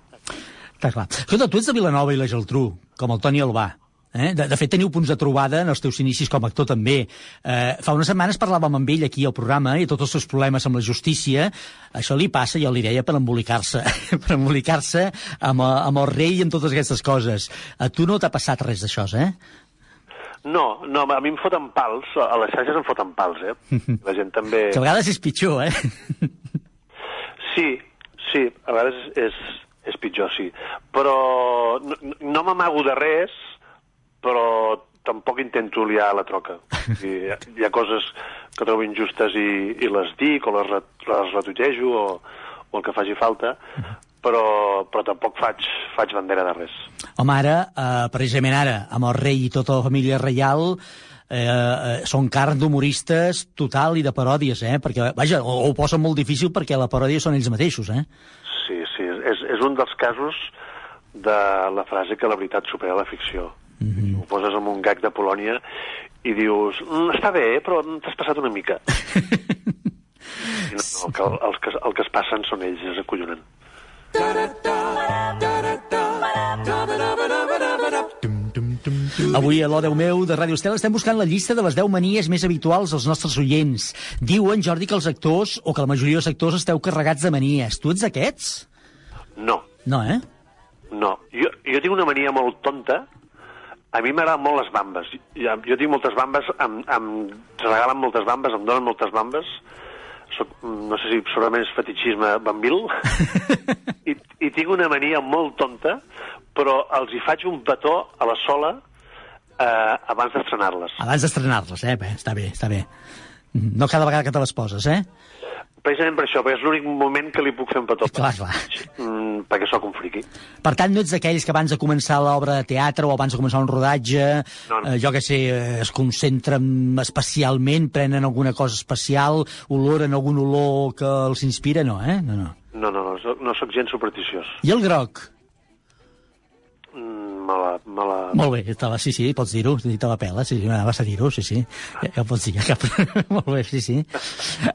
Està clar. Escolta, tu ets de Vilanova i la Geltrú, com el Toni Albà. Eh? De, de fet, teniu punts de trobada en els teus inicis com a actor també. Eh, fa unes setmanes parlàvem amb ell aquí al programa i tots els seus problemes amb la justícia. Això li passa, jo li deia, per embolicar-se. per embolicar-se amb, eh, amb el rei i amb totes aquestes coses. A tu no t'ha passat res d'això, eh? No, no, a mi em foten pals, a les xarxes em foten pals, eh? La gent també... Que a vegades és pitjor, eh? Sí, sí, a vegades és, és pitjor, sí. Però no, no m'amago de res, però tampoc intento liar la troca. I hi, ha, hi ha coses que trobo injustes i, i les dic o les, les retuitejo o, o el que faci falta, però, però tampoc faig, faig bandera de res. Home, ara, eh, precisament ara, amb el rei i tota la família reial, eh, eh, són carn d'humoristes total i de paròdies, eh? Perquè, vaja, ho, ho posen molt difícil perquè la paròdia són ells mateixos, eh? Sí, sí, és, és un dels casos de la frase que la veritat supera la ficció. Mm -hmm. Ho poses amb un gag de Polònia i dius, mm, està bé, però t'has passat una mica. I no, no, que el, els que, el que es passen són ells, i es acollonen. Avui a l'O10 meu de Ràdio Estel estem buscant la llista de les 10 manies més habituals als nostres oients. Diuen, Jordi, que els actors, o que la majoria dels actors esteu carregats de manies. Tu ets d'aquests? No, No, eh? no. Jo, jo tinc una mania molt tonta. A mi m'agraden molt les bambes. Jo, jo tinc moltes bambes, em, em regalen moltes bambes, em donen moltes bambes. Soc, no sé si segurament és fetichisme bambil. I, I tinc una mania molt tonta, però els hi faig un petó a la sola eh, abans d'estrenar-les. Abans d'estrenar-les, eh? Bé, està bé, està bé. No cada vegada que te les poses, eh? Precisament per això, perquè és l'únic moment que li puc fer un petó. Clar, clar. Mm, perquè sóc un friqui. Per tant, no ets d'aquells que abans de començar l'obra de teatre o abans de començar un rodatge, No, no. eh, jo que sé, eh, es concentren especialment, prenen alguna cosa especial, oloren algun olor que els inspira, no, eh? No, no. No, no, no, no sóc gens supersticiós. I el groc? Me la, me la... Molt bé, estava, sí, sí, pots dir-ho, te la pela, sí, sí, m'anaves a dir-ho, sí, sí, ja, ja pots dir, ja cap... molt bé, sí, sí.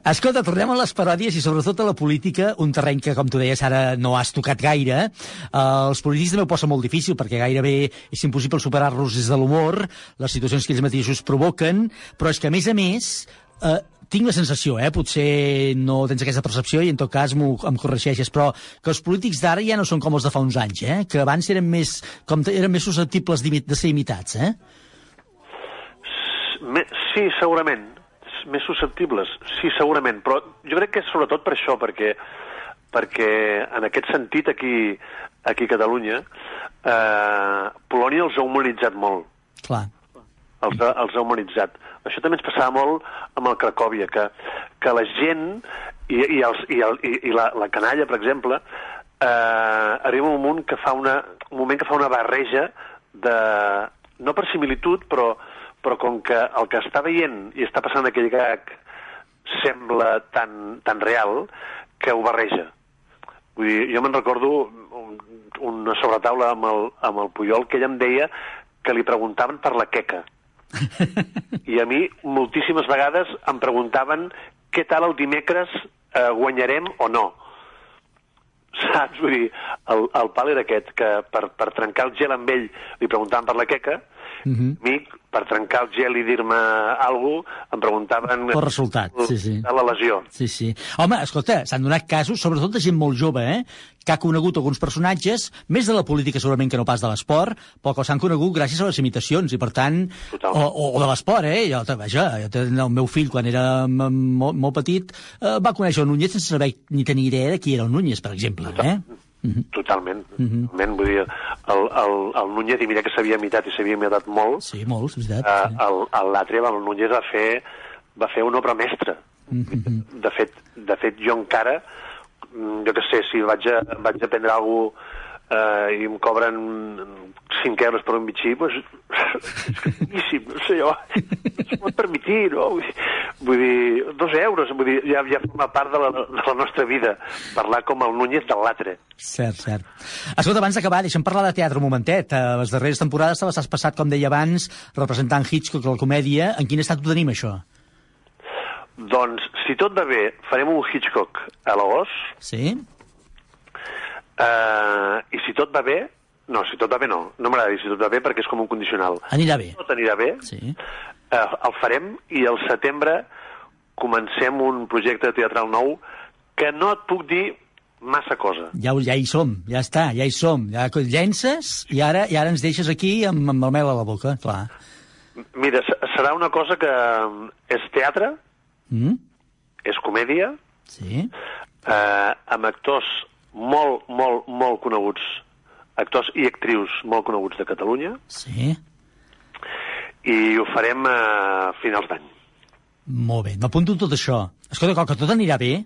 Escolta, tornem a les paròdies i sobretot a la política, un terreny que, com tu deies, ara no has tocat gaire. Uh, els polítics també ho posa molt difícil, perquè gairebé és impossible superar-los des de l'humor, les situacions que ells mateixos provoquen, però és que, a més a més, uh, tinc la sensació, eh, potser no tens aquesta percepció i en tot cas em corregeixes, però que els polítics d'ara ja no són com els de fa uns anys, eh? que abans eren més, com, eren més susceptibles de ser imitats, eh? Sí, segurament. Més susceptibles, sí, segurament. Però jo crec que és sobretot per això, perquè, perquè en aquest sentit aquí, aquí a Catalunya, eh, Polònia els ha humanitzat molt. Clar. Els ha, els ha humanitzat. Això també ens passava molt amb el Cracòvia, que, que la gent i, i, els, i, el, i, i la, la canalla, per exemple, eh, arriba un moment que fa una, un moment que fa una barreja de, no per similitud, però, però com que el que està veient i està passant aquell gag sembla tan, tan real que ho barreja. Vull dir, jo me'n recordo un, una sobretaula amb el, amb el Puyol que ella em deia que li preguntaven per la queca. I a mi moltíssimes vegades em preguntaven què tal el dimecres eh, guanyarem o no. Saps? Vull dir, el, el pal era aquest, que per, per trencar el gel amb ell li preguntaven per la queca, Mm -hmm. a mi, per trencar el gel i dir-me alguna cosa, em preguntaven... Per resultat, sí, sí. De la lesió. Sí, sí. Home, escolta, s'han donat casos, sobretot de gent molt jove, eh? que ha conegut alguns personatges, més de la política segurament que no pas de l'esport, però que s'han conegut gràcies a les imitacions, i per tant... O, o, o de l'esport, eh? Jo, vaja, jo, el meu fill, quan era molt, molt petit, eh, va conèixer el Núñez sense saber ni tenir idea de qui era el Núñez, per exemple, eh? Totalment. totalment. Vull dir, el, el, el Núñez, i mira que s'havia imitat i s'havia imitat molt, Sí, molts, és veritat. eh, el, el l'altre, el Núñez, va fer, va fer una obra mestra. De fet, de fet, jo encara, mm, jo que sé, si vaig a, vaig a prendre alguna eh, i em cobren 5 euros per un bitxí, doncs, és boníssim, no sé jo, es pot permetir, no? Vull dir, vull dir, dos euros, vull dir, ja, ja forma part de la, de la nostra vida, parlar com el Núñez de l'altre. Cert, cert. Escolta, abans d'acabar, deixa'm parlar de teatre un momentet. A les darreres temporades te les has passat, com deia abans, representant Hitchcock la comèdia. En quin estat ho tenim, això? Doncs, si tot va bé, farem un Hitchcock a l'agost, Sí? Eh, i si tot va bé, no, si tot va bé no, no m'agrada dir si tot va bé perquè és com un condicional. Anirà bé. Tot anirà bé, Sí. eh, el farem i al setembre comencem un projecte teatral nou que no et puc dir massa cosa. Ja, ja hi som, ja està, ja hi som. Ja llences i ara, i ara ens deixes aquí amb, amb el mel a la boca, clar. Mira, se- serà una cosa que és teatre, Mm? és comèdia, Sí? eh, amb actors molt, molt, molt coneguts, actors i actrius molt coneguts de Catalunya, Sí? i ho farem a finals d'any. Molt bé, m'apunto tot això. Escolta, com que tot anirà bé,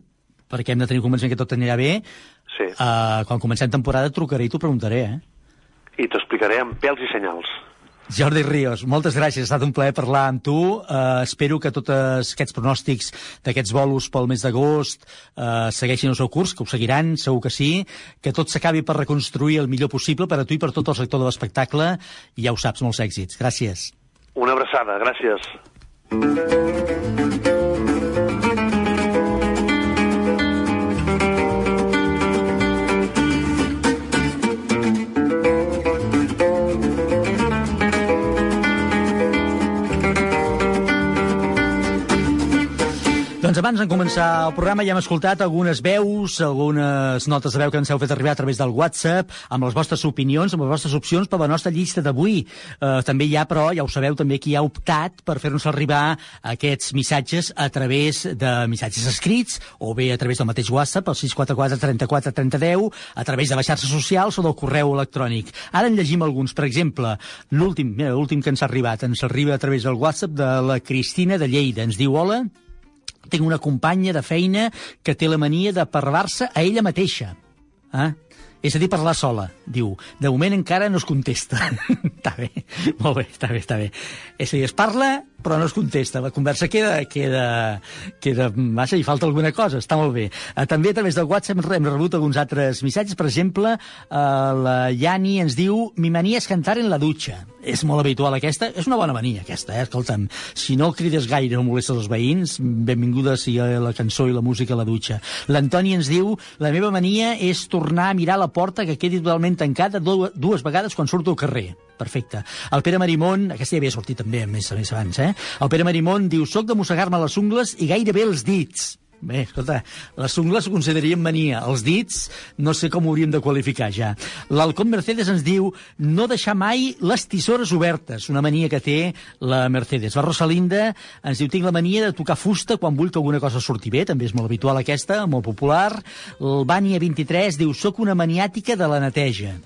perquè hem de tenir convenciment que tot anirà bé, Sí. uh, quan comencem temporada trucaré i t'ho preguntaré, eh? I t'ho explicaré amb pèls i senyals. Jordi Ríos, moltes gràcies, ha estat un plaer parlar amb tu. Uh, espero que tots aquests pronòstics d'aquests bolos pel mes d'agost uh, segueixin el seu curs, que ho seguiran, segur que sí, que tot s'acabi per reconstruir el millor possible per a tu i per tot el sector de l'espectacle, i ja ho saps, molts èxits. Gràcies. Una abraçada, gràcies. Doncs abans de començar el programa ja hem escoltat algunes veus, algunes notes de veu que ens heu fet arribar a través del WhatsApp, amb les vostres opinions, amb les vostres opcions per la nostra llista d'avui. Eh, també hi ha, però, ja ho sabeu, també qui ha optat per fer-nos arribar aquests missatges a través de missatges escrits, o bé a través del mateix WhatsApp, el 644 34 30 10, a través de les xarxes socials o del correu electrònic. Ara en llegim alguns. Per exemple, l'últim, que ens ha arribat, ens arriba a través del WhatsApp de la Cristina de Lleida. Ens diu, hola, tinc una companya de feina que té la mania de parlar-se a ella mateixa. Ah? És a dir, parlar sola, diu. De moment encara no es contesta. està bé, molt bé, està bé, està bé. És a dir, es parla, però no es contesta. La conversa queda, queda, queda massa i falta alguna cosa, està molt bé. Uh, també a través del WhatsApp hem rebut alguns altres missatges. Per exemple, uh, la Yani ens diu mi mania és cantar en la dutxa. És molt habitual aquesta. És una bona mania, aquesta, eh? Escolta'm, si no crides gaire o molestes els veïns, benvinguda sigui la cançó i la música a la dutxa. L'Antoni ens diu la meva mania és tornar a mirar la porta que quedi totalment tancada dues vegades quan surto al carrer. Perfecte. El Pere Marimón, aquesta ja havia sortit també, a més, més abans, eh? El Pere Marimón diu, soc de mossegar-me les ungles i gairebé els dits. Bé, escolta, les ungles ho consideraríem mania. Els dits, no sé com ho hauríem de qualificar ja. L'Alcón Mercedes ens diu no deixar mai les tisores obertes, una mania que té la Mercedes. La Rosalinda ens diu tinc la mania de tocar fusta quan vull que alguna cosa surti bé, també és molt habitual aquesta, molt popular. El Bània 23 diu soc una maniàtica de la neteja.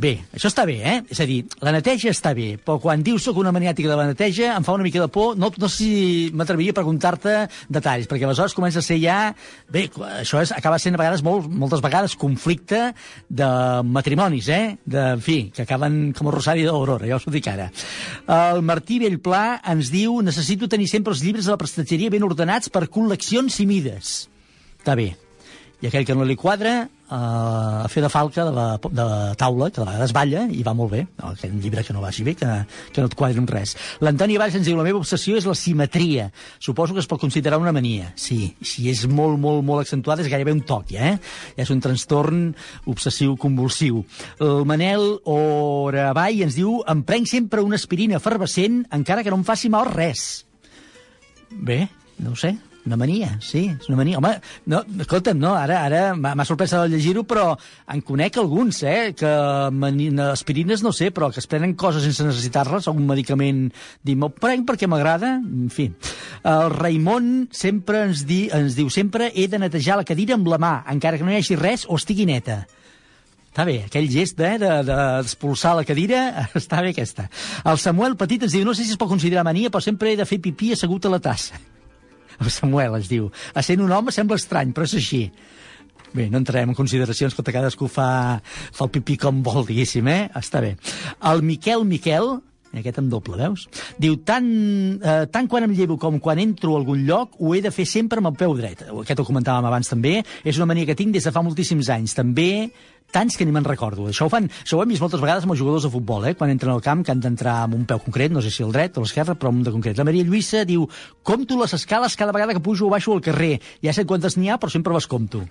Bé, això està bé, eh? És a dir, la neteja està bé, però quan dius soc una maniàtica de la neteja em fa una mica de por. No, no sé si m'atreviria a preguntar-te detalls, perquè aleshores comença a ser ja... Bé, això és, acaba sent a vegades, molt, moltes vegades, conflicte de matrimonis, eh? De, en fi, que acaben com el Rosari d'Aurora, ja us ho dic ara. El Martí Bellplà ens diu necessito tenir sempre els llibres de la prestatgeria ben ordenats per col·leccions i mides. Està bé. I aquell que no li quadra, eh, a fer de falca de la, de la taula, que de vegades balla i va molt bé, aquell llibre que no vagi bé, que, que no et quadri en res. L'Antoni Valls ens diu, la meva obsessió és la simetria. Suposo que es pot considerar una mania. Sí, si és molt, molt, molt accentuada és gairebé un toc, eh? És un trastorn obsessiu-convulsiu. El Manel Oravall ens diu, em prenc sempre una aspirina efervescent encara que no em faci mal res. Bé, no sé, una mania, sí, és una mania. Home, no, escolta'm, no, ara, ara m'ha sorprès de llegir-ho, però en conec alguns, eh, que mani, aspirines no sé, però que es prenen coses sense necessitar-les, un medicament, dir, m'ho prenc perquè m'agrada, en fi. El Raimon sempre ens, di, ens diu, sempre he de netejar la cadira amb la mà, encara que no hi hagi res o estigui neta. Està bé, aquell gest eh, d'expulsar de, de, la cadira, està bé aquesta. El Samuel Petit ens diu, no sé si es pot considerar mania, però sempre he de fer pipí assegut a la tassa. El Samuel es diu. A sent un home sembla estrany, però és així. Bé, no entrarem en consideracions, que cadascú fa, fa el pipí com vol, diguéssim, eh? Està bé. El Miquel Miquel, aquest en doble, veus? Diu, tant, eh, tant quan em llevo com quan entro a algun lloc, ho he de fer sempre amb el peu dret. Aquest ho comentàvem abans també. És una mania que tinc des de fa moltíssims anys. També tants que ni me'n recordo. Això ho, fan, això ho hem vist moltes vegades amb els jugadors de futbol, eh? quan entren al camp, que han d'entrar amb un peu concret, no sé si el dret o l'esquerre, però un de concret. La Maria Lluïssa diu, compto les escales cada vegada que pujo o baixo al carrer. Ja sé quantes n'hi ha, però sempre les compto.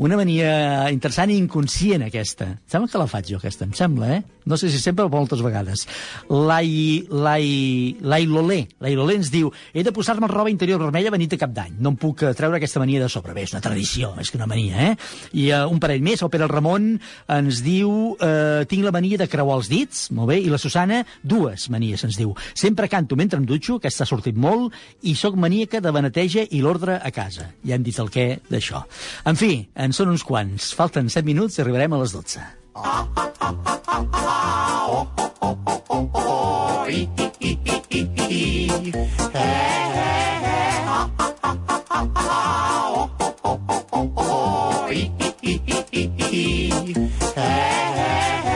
Una mania interessant i inconscient, aquesta. Em sembla que la faig jo, aquesta, em sembla, eh? No sé si sempre, però moltes vegades. L'Ai... L'Ai... L'Ai Lolé. L'Ai Lolé ens diu he de posar-me roba interior vermella venit de cap d'any. No em puc eh, treure aquesta mania de sobre. Bé, és una tradició, més que una mania, eh? I uh, un parell més, el Pere Ramon ens diu eh, tinc la mania de creuar els dits, molt bé, i la Susana, dues manies, ens diu. Sempre canto mentre em dutxo, que està sortit molt, i sóc maníaca de la neteja i l'ordre a casa. Ja hem dit el què d'això. En fi, en són uns quants. Falten 7 minuts i arribarem a les 12.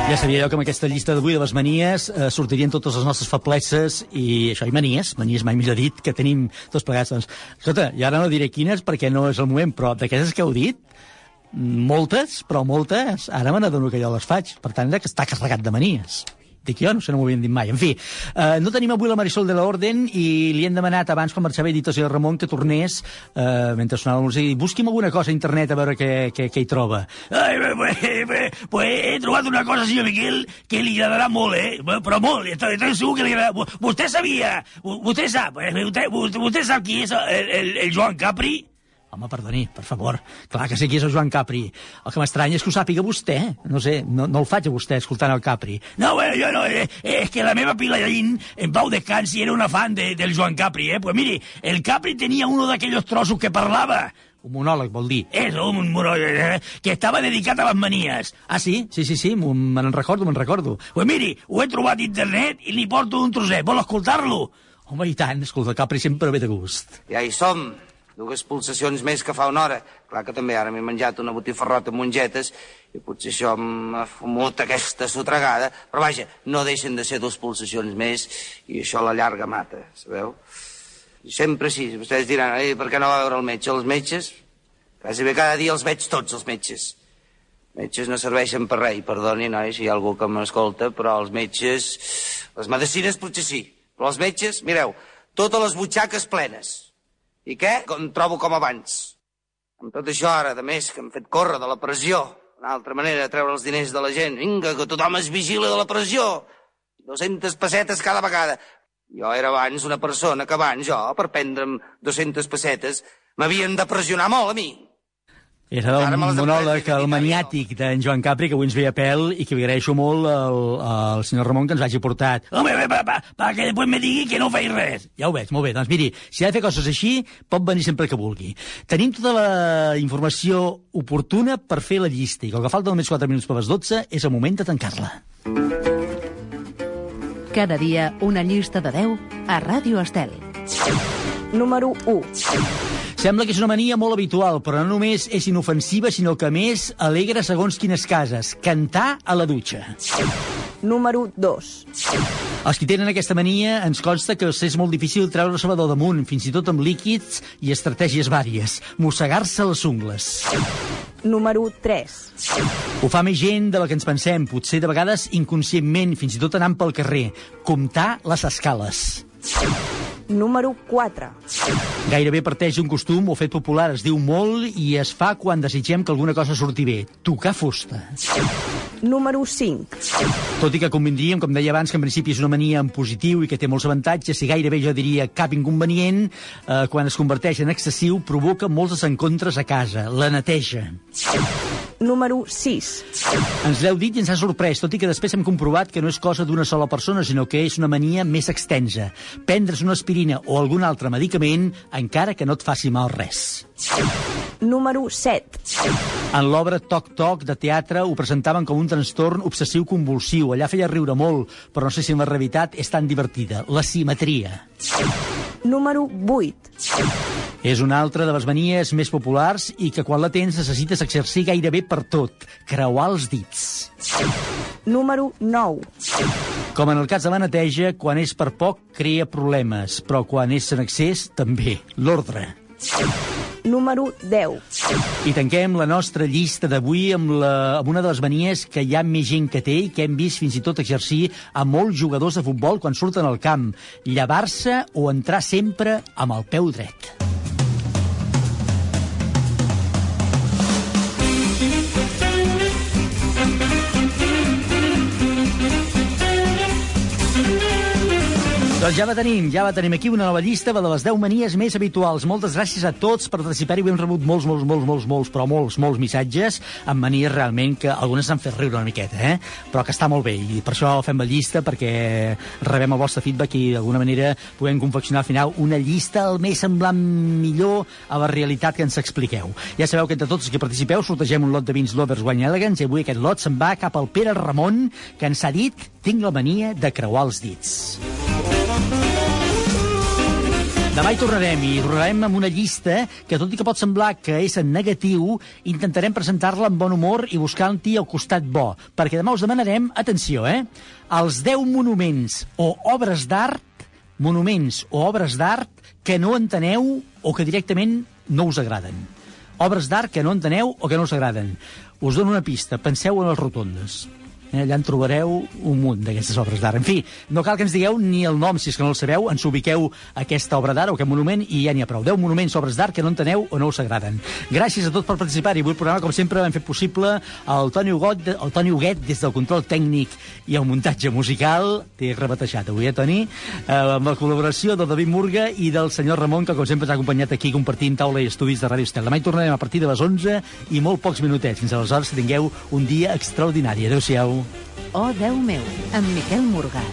Ja sabia jo que amb aquesta llista d'avui de les manies eh, sortirien totes les nostres febleses i això, i manies, manies mai millor dit, que tenim tots plegats. Doncs, escolta, i ara no diré quines perquè no és el moment, però d'aquestes que heu dit, moltes, però moltes, ara me n'adono que jo les faig. Per tant, que està carregat de manies. Dic jo, no sé, no m'ho havien dit mai. En fi, eh, no tenim avui la Marisol de l'Orden i li hem demanat abans, quan marxava i dit al senyor Ramon, que tornés, eh, mentre sonava la música, i busqui'm alguna cosa a internet a veure què, què, què hi troba. Ai, bé, bé, bé, pues he trobat una cosa, senyor Miquel, que li agradarà molt, eh? Però molt, estoy segur que li agradarà. Vo- Vostè sabia, vo- vostè sap, eh, vostè, vostè sap qui és el, el, el Joan Capri? Home, perdoni, per favor. Clar que sé qui és el Joan Capri. El que m'estranya és que ho sàpiga vostè. No sé, no, no el faig a vostè escoltant el Capri. No, bueno, jo no, eh, eh, és que la meva Pilarín, en Pau Descansi, era una fan de, del Joan Capri, eh? Pues mire, el Capri tenía uno d'aquells trossos que parlava. Un monòleg, vol dir. Eso, un monòleg, eh, que estava dedicat a les manies. Ah, sí? Sí, sí, sí, me'n recordo, me'n recordo. Pues miri, ho he trobat a internet i li porto un trosset. Vol escoltar-lo? Home, i tant, escolta, el Capri sempre ve de gust. Ja hi som. Dues pulsacions més que fa una hora. Clar que també ara m'he menjat una botifarrota amb mongetes i potser això m'ha fumut aquesta sotregada. Però vaja, no deixen de ser dues pulsacions més i això la llarga mata, sabeu? I sempre sí, vostès diran, Ei, per què no va veure el metge? Els metges, quasi bé cada dia els veig tots, els metges. Metges no serveixen per res, perdoni, nois, si hi ha algú que m'escolta, però els metges... Les medicines potser sí, però els metges, mireu, totes les butxaques plenes. I què? Em trobo com abans. Amb tot això ara, de més, que hem fet córrer de la pressió, una altra manera de treure els diners de la gent. Vinga, que tothom es vigila de la pressió. 200 pessetes cada vegada. Jo era abans una persona que abans jo, per prendre'm 200 pessetes, m'havien de pressionar molt a mi. Era el monòleg, el maniàtic d'en Joan Capri, que avui ens ve a pèl i que li agraeixo molt al, al senyor Ramon que ens hagi portat. Home, bé, pa, pa, pa que després me digui que no feis res. Ja ho veig, molt bé. Doncs miri, si ha de fer coses així, pot venir sempre que vulgui. Tenim tota la informació oportuna per fer la llista i com que falten només 4 minuts per les 12, és el moment de tancar-la. Cada dia una llista de 10 a Ràdio Estel. Número 1. Sembla que és una mania molt habitual, però no només és inofensiva, sinó que més alegra segons quines cases. Cantar a la dutxa. Número 2. Els que tenen aquesta mania ens consta que és molt difícil treure sabador damunt, fins i tot amb líquids i estratègies vàries. Mossegar-se les ungles. Número 3. Ho fa més gent de la que ens pensem, potser de vegades inconscientment, fins i tot anant pel carrer. Comptar les escales. Número 4. Gairebé parteix d'un costum o fet popular, es diu molt i es fa quan desitgem que alguna cosa surti bé. Tocar fusta. Número 5. Tot i que convindríem, com deia abans, que en principi és una mania en positiu i que té molts avantatges, i gairebé jo diria cap inconvenient, eh, quan es converteix en excessiu provoca molts desencontres a casa, la neteja. Número 6. Ens l'heu dit i ens ha sorprès, tot i que després hem comprovat que no és cosa d'una sola persona, sinó que és una mania més extensa. Prendre's una aspirina o algun altre medicament encara que no et faci mal res. Número 7. En l'obra Toc Toc de teatre ho presentaven com un trastorn obsessiu-convulsiu. Allà feia riure molt, però no sé si en la realitat és tan divertida. La simetria. Número 8. És una altra de les manies més populars i que quan la tens necessites exercir gairebé per tot. Creuar els dits. Número 9. Com en el cas de la neteja, quan és per poc crea problemes, però quan és en excés també. L'ordre. Número 10. I tanquem la nostra llista d'avui amb, la, amb una de les manies que hi ha més gent que té i que hem vist fins i tot exercir a molts jugadors de futbol quan surten al camp. Llevar-se o entrar sempre amb el peu dret. Doncs ja la tenim, ja la tenim aquí, una nova llista de les 10 manies més habituals. Moltes gràcies a tots per participar-hi. Hem rebut molts, molts, molts, molts, molts, però molts, molts missatges amb manies realment que algunes han fet riure una miqueta, eh? però que està molt bé. I per això fem la llista, perquè rebem el vostre feedback i d'alguna manera podem confeccionar al final una llista el més semblant millor a la realitat que ens expliqueu. Ja sabeu que entre tots els que participeu sortegem un lot de vins Lovers Wine Elegance i avui aquest lot se'n va cap al Pere Ramon, que ens ha dit tinc la mania de creuar els dits. Demà hi tornarem i tornarem amb una llista que, tot i que pot semblar que és en negatiu, intentarem presentar-la amb bon humor i buscant-hi el costat bo. Perquè demà us demanarem, atenció, eh? Els 10 monuments o obres d'art, monuments o obres d'art que no enteneu o que directament no us agraden. Obres d'art que no enteneu o que no us agraden. Us dono una pista, penseu en les rotondes. Eh, allà en trobareu un munt d'aquestes obres d'art. En fi, no cal que ens digueu ni el nom, si és que no el sabeu, ens ubiqueu aquesta obra d'art o aquest monument i ja n'hi ha prou. 10 monuments, obres d'art que no enteneu o no us agraden. Gràcies a tots per participar i avui el programa, com sempre, hem fet possible el Toni Hugot, el Toni Huguet des del control tècnic i el muntatge musical. T'he rebatejat avui, eh, Toni? Eh, amb la col·laboració del David Murga i del senyor Ramon, que com sempre ens ha acompanyat aquí compartint taula i estudis de Ràdio Estel. Demà hi tornarem a partir de les 11 i molt pocs minutets. Fins aleshores, tingueu un dia extraordinari. Adéu-siau. Oh, Déu meu, amb Miquel Morgà.